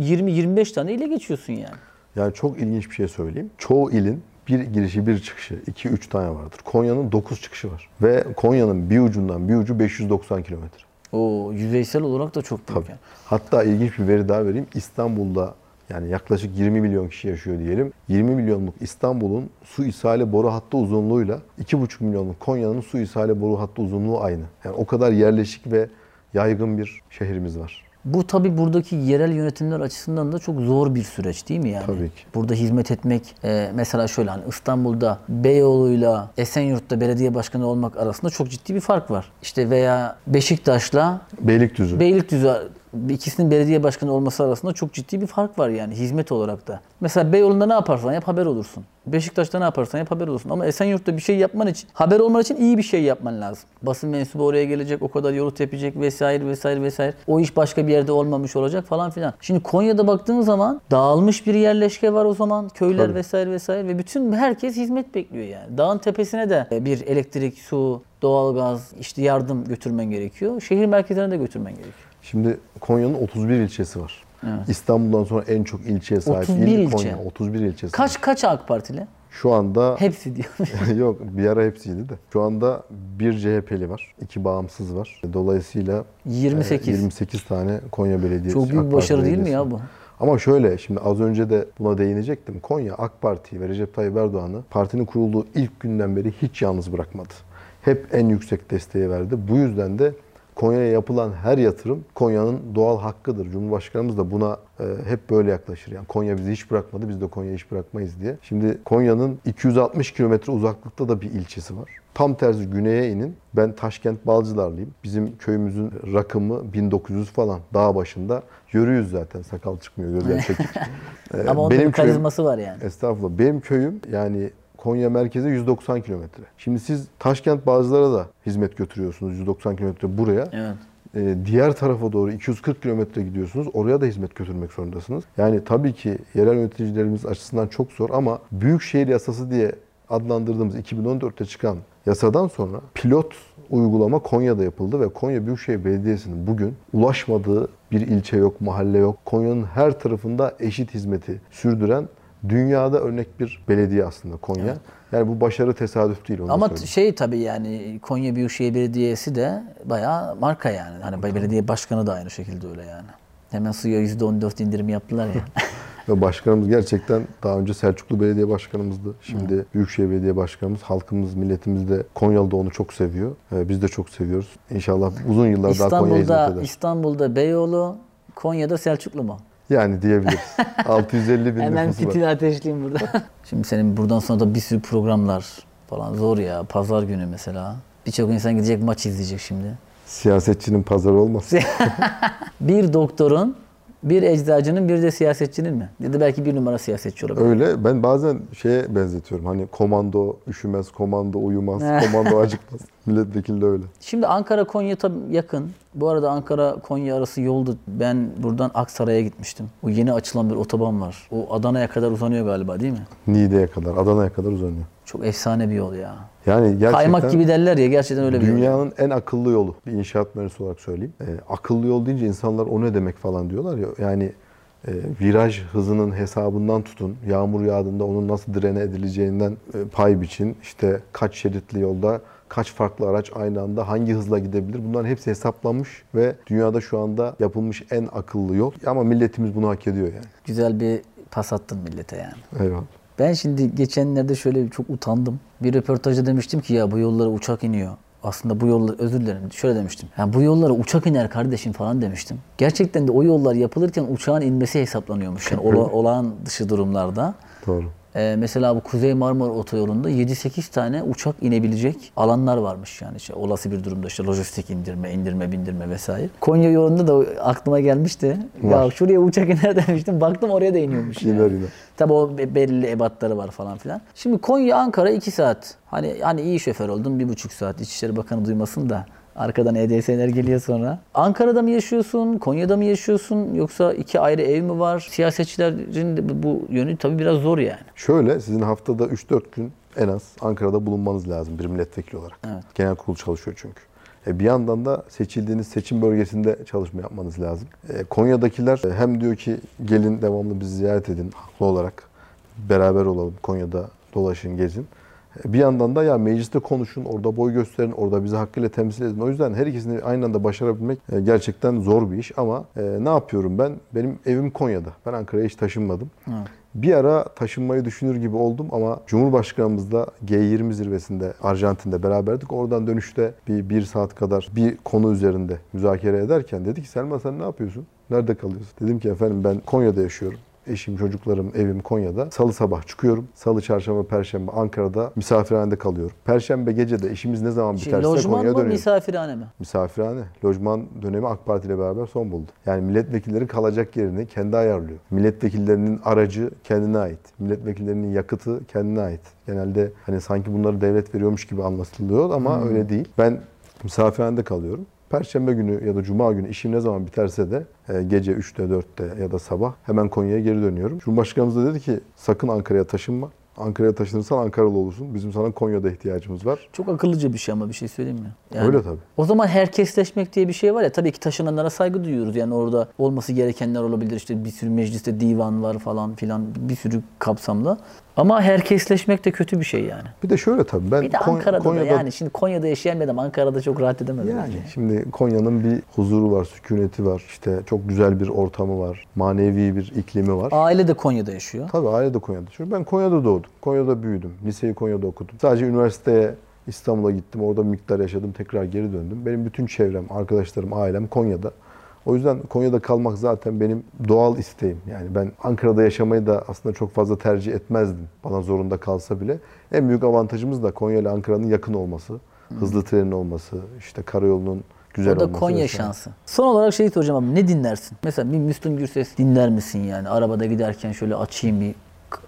20-25 tane ile geçiyorsun yani.
Yani çok ilginç bir şey söyleyeyim. Çoğu ilin bir girişi bir çıkışı 2-3 tane vardır. Konya'nın 9 çıkışı var. Ve Konya'nın bir ucundan bir ucu 590 kilometre.
O yüzeysel olarak da çok büyük
Tabii.
yani.
Hatta ilginç bir veri daha vereyim. İstanbul'da yani yaklaşık 20 milyon kişi yaşıyor diyelim. 20 milyonluk İstanbul'un su ishale boru hattı uzunluğuyla 2,5 milyonluk Konya'nın su ishale boru hattı uzunluğu aynı. Yani o kadar yerleşik ve yaygın bir şehrimiz var.
Bu tabi buradaki yerel yönetimler açısından da çok zor bir süreç değil mi yani?
Tabii ki.
Burada hizmet etmek e, mesela şöyle hani İstanbul'da Beyoğlu'yla Esenyurt'ta belediye başkanı olmak arasında çok ciddi bir fark var. İşte veya Beşiktaş'la
Beylikdüzü.
Beylikdüzü ikisinin belediye başkanı olması arasında çok ciddi bir fark var yani hizmet olarak da. Mesela Beyoğlu'nda ne yaparsan yap haber olursun. Beşiktaş'ta ne yaparsan yap haber olursun. Ama Esenyurt'ta bir şey yapman için, haber olman için iyi bir şey yapman lazım. Basın mensubu oraya gelecek, o kadar yolu tepecek vesaire vesaire vesaire. O iş başka bir yerde olmamış olacak falan filan. Şimdi Konya'da baktığın zaman dağılmış bir yerleşke var o zaman. Köyler
Tabii.
vesaire vesaire ve bütün herkes hizmet bekliyor yani. Dağın tepesine de bir elektrik, su, doğalgaz, işte yardım götürmen gerekiyor. Şehir merkezlerine de götürmen gerekiyor.
Şimdi Konya'nın 31 ilçesi var.
Evet.
İstanbul'dan sonra en çok ilçeye sahip
31
il
ilçe.
Konya. 31 ilçesi.
Kaç kaç AK Partili?
Şu anda
Hepsi diyor. *laughs*
yok bir ara hepsiydi de. Şu anda bir CHP'li var. iki bağımsız var. Dolayısıyla
28.
e, 28 tane Konya Belediyesi.
Çok büyük
AK
bir
Parti
başarı değil mi ya bu?
Ama şöyle şimdi az önce de buna değinecektim. Konya AK Parti ve Recep Tayyip Erdoğan'ı partinin kurulduğu ilk günden beri hiç yalnız bırakmadı. Hep en yüksek desteği verdi. Bu yüzden de Konya'ya yapılan her yatırım Konya'nın doğal hakkıdır. Cumhurbaşkanımız da buna e, hep böyle yaklaşır. Yani Konya bizi hiç bırakmadı, biz de Konya'yı hiç bırakmayız diye. Şimdi Konya'nın 260 kilometre uzaklıkta da bir ilçesi var. Tam tersi güneye inin. Ben Taşkent Balcılarlıyım. Bizim köyümüzün rakımı 1900 falan. Dağ başında. Yürüyüz zaten. Sakal çıkmıyor gözler çekik. Ee, *laughs*
Ama onun bir karizması var yani.
Estağfurullah. Benim köyüm yani Konya merkeze 190 kilometre. Şimdi siz Taşkent Bağcılar'a da hizmet götürüyorsunuz 190 kilometre buraya.
Evet.
Ee, diğer tarafa doğru 240 kilometre gidiyorsunuz. Oraya da hizmet götürmek zorundasınız. Yani tabii ki yerel yöneticilerimiz açısından çok zor ama Büyükşehir Yasası diye adlandırdığımız 2014'te çıkan yasadan sonra pilot uygulama Konya'da yapıldı ve Konya Büyükşehir Belediyesi'nin bugün ulaşmadığı bir ilçe yok, mahalle yok. Konya'nın her tarafında eşit hizmeti sürdüren dünyada örnek bir belediye aslında Konya. Yani bu başarı tesadüf değil onu
Ama
söyleyeyim.
şey tabii yani Konya Büyükşehir Belediyesi de bayağı marka yani. Hani belediye başkanı da aynı şekilde öyle yani. Hemen suya %14 indirim yaptılar ya. *laughs*
Ve başkanımız gerçekten daha önce Selçuklu Belediye Başkanımızdı. Şimdi Büyükşehir Belediye Başkanımız, halkımız, milletimiz de Konyalı da onu çok seviyor. Ee, Biz de çok seviyoruz. İnşallah uzun yıllar daha Konya'ya hizmet
İstanbul'da
eder.
İstanbul'da Beyoğlu, Konya'da Selçuklu mu?
Yani diyebiliriz. *laughs* 650 bin
Hemen
nüfusu var.
fitili ateşleyeyim burada. *laughs* Şimdi senin buradan sonra da bir sürü programlar falan zor ya. Pazar günü mesela. Birçok insan gidecek maç izleyecek şimdi.
Siyasetçinin pazarı olmaz. *laughs*
Bir doktorun, bir eczacının, bir de siyasetçinin mi? Da belki bir numara siyasetçi olabilir.
Öyle. Ben bazen şeye benzetiyorum. Hani komando üşümez, komando uyumaz, *laughs* komando acıkmaz. Milletvekili de öyle.
Şimdi Ankara Konya tabii yakın. Bu arada Ankara Konya arası yoldu. Ben buradan Aksaray'a gitmiştim. O yeni açılan bir otoban var. O Adana'ya kadar uzanıyor galiba değil mi?
Niğde'ye kadar, Adana'ya kadar uzanıyor.
Çok efsane bir yol ya.
Yani gerçekten
Kaymak gibi derler ya gerçekten öyle bir yol.
Dünyanın en akıllı yolu. Bir inşaat mühendisi olarak söyleyeyim. Ee, akıllı yol deyince insanlar o ne demek falan diyorlar ya. Yani e, viraj hızının hesabından tutun. Yağmur yağdığında onun nasıl direne edileceğinden e, pay biçin. İşte kaç şeritli yolda kaç farklı araç aynı anda hangi hızla gidebilir? Bunların hepsi hesaplanmış ve dünyada şu anda yapılmış en akıllı yol. Ama milletimiz bunu hak ediyor yani.
Güzel bir pas attın millete yani.
Eyvallah.
Ben şimdi geçenlerde şöyle çok utandım. Bir röportajda demiştim ki ya bu yollara uçak iniyor. Aslında bu yollar özür dilerim şöyle demiştim. Ya bu yollara uçak iner kardeşim falan demiştim. Gerçekten de o yollar yapılırken uçağın inmesi hesaplanıyormuş. Yani ola, *laughs* olağan dışı durumlarda.
Doğru.
Ee, mesela bu Kuzey Marmara Otoyolu'nda 7-8 tane uçak inebilecek alanlar varmış yani işte olası bir durumda işte lojistik indirme, indirme, bindirme vesaire. Konya yolunda da aklıma gelmişti. Ya
Var.
şuraya uçak *laughs* iner demiştim. Baktım oraya da iniyormuş. yani.
İner iner.
Tabii o be- belli ebatları var falan filan. Şimdi Konya Ankara 2 saat. Hani hani iyi şoför oldum bir buçuk saat. İçişleri Bakanı duymasın da. Arkadan EDS'ler geliyor sonra. Ankara'da mı yaşıyorsun? Konya'da mı yaşıyorsun? Yoksa iki ayrı ev mi var? Siyasetçilerin bu yönü tabii biraz zor yani.
Şöyle sizin haftada 3-4 gün en az Ankara'da bulunmanız lazım bir milletvekili olarak.
Evet.
Genel kurul çalışıyor çünkü. E bir yandan da seçildiğiniz seçim bölgesinde çalışma yapmanız lazım. E Konya'dakiler e, hem diyor ki gelin devamlı bizi ziyaret edin haklı olarak. Beraber olalım Konya'da dolaşın gezin. E Bir yandan da ya mecliste konuşun, orada boy gösterin, orada bizi hakkıyla temsil edin. O yüzden her ikisini aynı anda başarabilmek e, gerçekten zor bir iş. Ama e, ne yapıyorum ben? Benim evim Konya'da. Ben Ankara'ya hiç taşınmadım. Bir ara taşınmayı düşünür gibi oldum ama Cumhurbaşkanımızla G20 zirvesinde Arjantin'de beraberdik. Oradan dönüşte bir, bir saat kadar bir konu üzerinde müzakere ederken dedi ki Selma sen ne yapıyorsun? Nerede kalıyorsun? Dedim ki efendim ben Konya'da yaşıyorum. Eşim, çocuklarım, evim Konya'da. Salı sabah çıkıyorum. Salı, çarşamba, perşembe Ankara'da misafirhanede kalıyorum. Perşembe gece de işimiz ne zaman biterse
lojman
Konya'ya
mı
dönüyorum.
misafirhane mi?
Misafirhane, lojman dönemi AK Parti ile beraber son buldu. Yani milletvekilleri kalacak yerini kendi ayarlıyor. Milletvekillerinin aracı kendine ait. Milletvekillerinin yakıtı kendine ait. Genelde hani sanki bunları devlet veriyormuş gibi anlatılıyor ama öyle değil. Ben misafirhanede kalıyorum. Perşembe günü ya da cuma günü işim ne zaman biterse de e, gece 3'te 4'te ya da sabah hemen Konya'ya geri dönüyorum. Cumhurbaşkanımız da dedi ki sakın Ankara'ya taşınma. Ankara'ya taşınırsan Ankaralı olursun. Bizim sana Konya'da ihtiyacımız var.
Çok akıllıca bir şey ama bir şey söyleyeyim mi? Yani
Öyle tabii.
O zaman herkesleşmek diye bir şey var ya tabii ki taşınanlara saygı duyuyoruz. Yani orada olması gerekenler olabilir. İşte bir sürü mecliste divan var falan filan bir sürü kapsamda. Ama herkesleşmek de kötü bir şey yani.
Bir de şöyle tabii ben
Bir de Ankara'da
Konya'da
da yani şimdi Konya'da yaşayan bir adam Ankara'da çok rahat edemez.
Yani
bence.
şimdi Konya'nın bir huzuru var, sükuneti var. İşte çok güzel bir ortamı var. Manevi bir iklimi var.
Aile de Konya'da yaşıyor.
Tabii aile de Konya'da yaşıyor. Ben Konya'da doğdum. Konya'da büyüdüm. Liseyi Konya'da okudum. Sadece üniversiteye İstanbul'a gittim. Orada bir miktar yaşadım. Tekrar geri döndüm. Benim bütün çevrem, arkadaşlarım, ailem Konya'da. O yüzden Konya'da kalmak zaten benim doğal isteğim. Yani ben Ankara'da yaşamayı da aslında çok fazla tercih etmezdim. Bana zorunda kalsa bile. En büyük avantajımız da Konya ile Ankara'nın yakın olması. Hızlı trenin olması, işte karayolunun güzel
O da
olması.
Konya
vesaire.
şansı. Son olarak şeyi soracağım abi ne dinlersin? Mesela bir Müslüm Gürses dinler misin yani? Arabada giderken şöyle açayım bir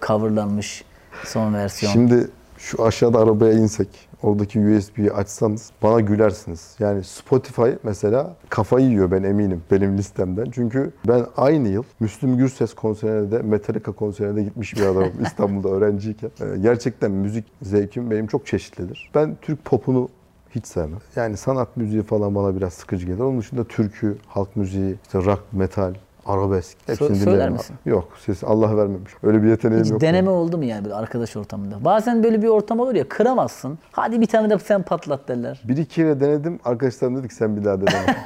coverlanmış son versiyon.
Şimdi şu aşağıda arabaya insek, oradaki USB'yi açsanız bana gülersiniz. Yani Spotify mesela kafayı yiyor ben eminim benim listemden. Çünkü ben aynı yıl Müslüm Gürses konserine de Metallica konserine de gitmiş bir adamım *laughs* İstanbul'da öğrenciyken. Ee, Gerçekten müzik zevkim benim çok çeşitlidir. Ben Türk popunu hiç sevmem. Yani sanat müziği falan bana biraz sıkıcı gelir. Onun dışında türkü, halk müziği, işte rock, metal, arabesk hepsini
Sö-
dinlerim.
söyler misin?
Yok, ses Allah vermemiş. Öyle bir yeteneğim
Hiç
yok.
deneme oldu mu yani böyle arkadaş ortamında? Bazen böyle bir ortam olur ya kıramazsın. Hadi bir tane de sen patlat derler.
Bir iki kere denedim. Arkadaşlarım dedik sen bir daha deneme. *laughs*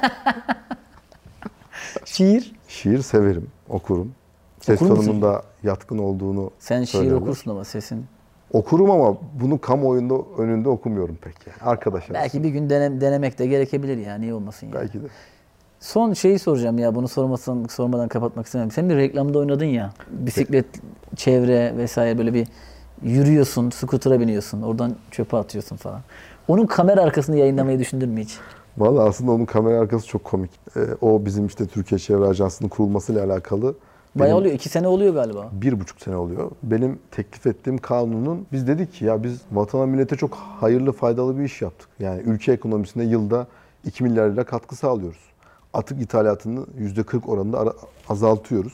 Şiir.
Şiir severim, okurum. Ses
Okur musun?
yatkın olduğunu
Sen şiir
söylerler.
okursun ama sesin.
Okurum ama bunu kamuoyunda önünde okumuyorum pek yani. Arkadaşlar.
Belki bir gün dene- denemek de gerekebilir yani. Niye olmasın yani.
Belki de.
Son şeyi soracağım ya bunu sormasan sormadan kapatmak istemem. Sen bir reklamda oynadın ya. Bisiklet, çevre vesaire böyle bir yürüyorsun, skutura biniyorsun. Oradan çöpe atıyorsun falan. Onun kamera arkasını yayınlamayı düşündün mü hiç?
Vallahi aslında onun kamera arkası çok komik. Ee, o bizim işte Türkiye Çevre Ajansı'nın kurulmasıyla alakalı.
Bayağı
benim
oluyor. iki sene oluyor galiba.
Bir buçuk sene oluyor. Benim teklif ettiğim kanunun biz dedik ki ya biz vatana millete çok hayırlı faydalı bir iş yaptık. Yani ülke ekonomisine yılda 2 milyar lira katkı sağlıyoruz. Atık ithalatını %40 oranında azaltıyoruz.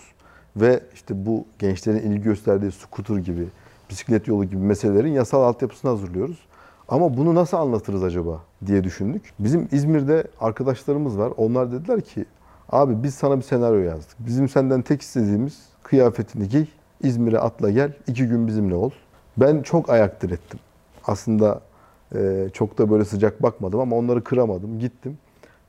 Ve işte bu gençlerin ilgi gösterdiği scooter gibi, bisiklet yolu gibi meselelerin yasal altyapısını hazırlıyoruz. Ama bunu nasıl anlatırız acaba diye düşündük. Bizim İzmir'de arkadaşlarımız var. Onlar dediler ki abi biz sana bir senaryo yazdık. Bizim senden tek istediğimiz kıyafetini giy, İzmir'e atla gel, iki gün bizimle ol. Ben çok ayak direttim. Aslında çok da böyle sıcak bakmadım ama onları kıramadım. Gittim.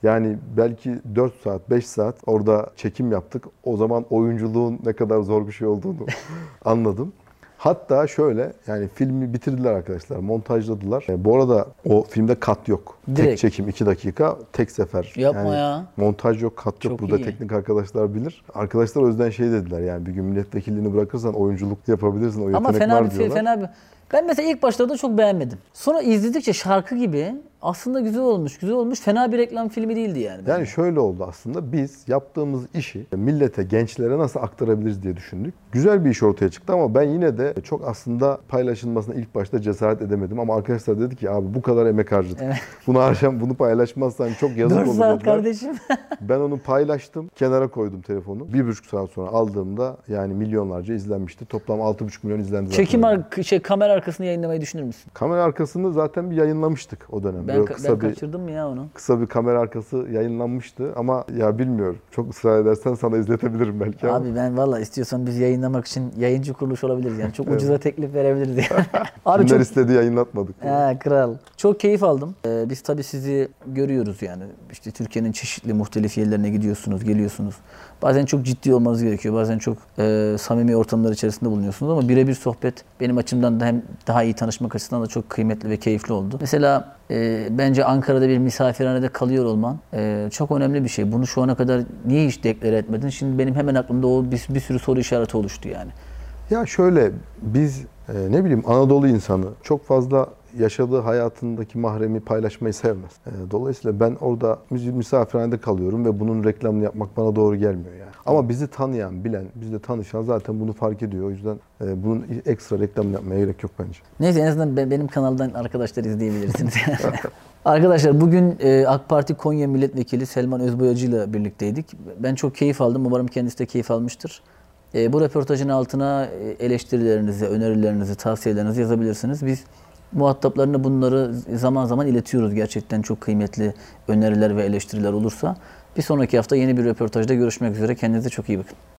Yani belki 4 saat, 5 saat orada çekim yaptık. O zaman oyunculuğun ne kadar zor bir şey olduğunu *laughs* anladım. Hatta şöyle yani filmi bitirdiler arkadaşlar, montajladılar. E, bu arada o filmde kat yok. Tek
Direkt.
çekim 2 dakika, tek sefer.
Yapma
Yani
ya.
Montaj yok, kat yok.
Çok
Burada
iyi.
teknik arkadaşlar bilir. Arkadaşlar o yüzden şey dediler yani bir gün milletvekilliğini bırakırsan oyunculuk yapabilirsin. O
Ama
yetenek
fena
var
bir,
diyorlar.
fena bir... Ben mesela ilk başlarda çok beğenmedim. Sonra izledikçe şarkı gibi aslında güzel olmuş, güzel olmuş. Fena bir reklam filmi değildi yani.
Yani şöyle oldu aslında biz yaptığımız işi millete, gençlere nasıl aktarabiliriz diye düşündük. Güzel bir iş ortaya çıktı ama ben yine de çok aslında paylaşılmasına ilk başta cesaret edemedim. Ama arkadaşlar dedi ki abi bu kadar emek harcadık.
Evet. *laughs*
Bunu harcam, bunu paylaşmazsan çok yazık
4
olur
saat
dediler.
kardeşim. *laughs*
Ben onu paylaştım, kenara koydum telefonu. Bir buçuk saat sonra aldığımda yani milyonlarca izlenmişti. Toplam 6,5 milyon izlendi.
Çekim ar- şey kamera arkasını yayınlamayı düşünür müsün?
Kamera arkasını zaten bir yayınlamıştık o dönem.
Ben,
Böyle kısa
ben
bir
kaçırdım mı ya onu?
kısa bir kamera arkası yayınlanmıştı ama ya bilmiyorum. Çok ısrar edersen sana izletebilirim belki ama.
Abi ben valla istiyorsan biz yayınlamak için yayıncı kuruluş olabiliriz yani. Çok ucuza teklif verebiliriz yani. *laughs* Abi
Kimler
çok
istedi yayınlatmadık.
Ha, kral. Çok Çok keyif aldım. Ee, biz tabii sizi görüyoruz yani. İşte Türkiye'nin çeşitli muhtelif yerlerine gidiyorsunuz, geliyorsunuz. Bazen çok ciddi olmanız gerekiyor. Bazen çok e, samimi ortamlar içerisinde bulunuyorsunuz ama birebir sohbet benim açımdan da hem daha iyi tanışmak açısından da çok kıymetli ve keyifli oldu. Mesela e, bence Ankara'da bir misafirhanede kalıyor olman e, çok önemli bir şey. Bunu şu ana kadar niye hiç deklare etmedin? Şimdi benim hemen aklımda o bir, bir sürü soru işareti oluştu yani.
Ya şöyle biz e, ne bileyim Anadolu insanı çok fazla yaşadığı hayatındaki mahremi paylaşmayı sevmez. E, dolayısıyla ben orada mis- misafirhanede kalıyorum ve bunun reklamını yapmak bana doğru gelmiyor yani. Ama bizi tanıyan, bilen, bizle tanışan zaten bunu fark ediyor. O yüzden e, bunun ekstra reklam yapmaya gerek yok bence.
Neyse en azından be- benim kanaldan arkadaşlar izleyebilirsiniz. *laughs* Arkadaşlar bugün e, AK Parti Konya Milletvekili Selman Özboyacı ile birlikteydik. Ben çok keyif aldım. Umarım kendisi de keyif almıştır. E, bu röportajın altına eleştirilerinizi, önerilerinizi, tavsiyelerinizi yazabilirsiniz. Biz muhataplarına bunları zaman zaman iletiyoruz. Gerçekten çok kıymetli öneriler ve eleştiriler olursa. Bir sonraki hafta yeni bir röportajda görüşmek üzere. Kendinize çok iyi bakın.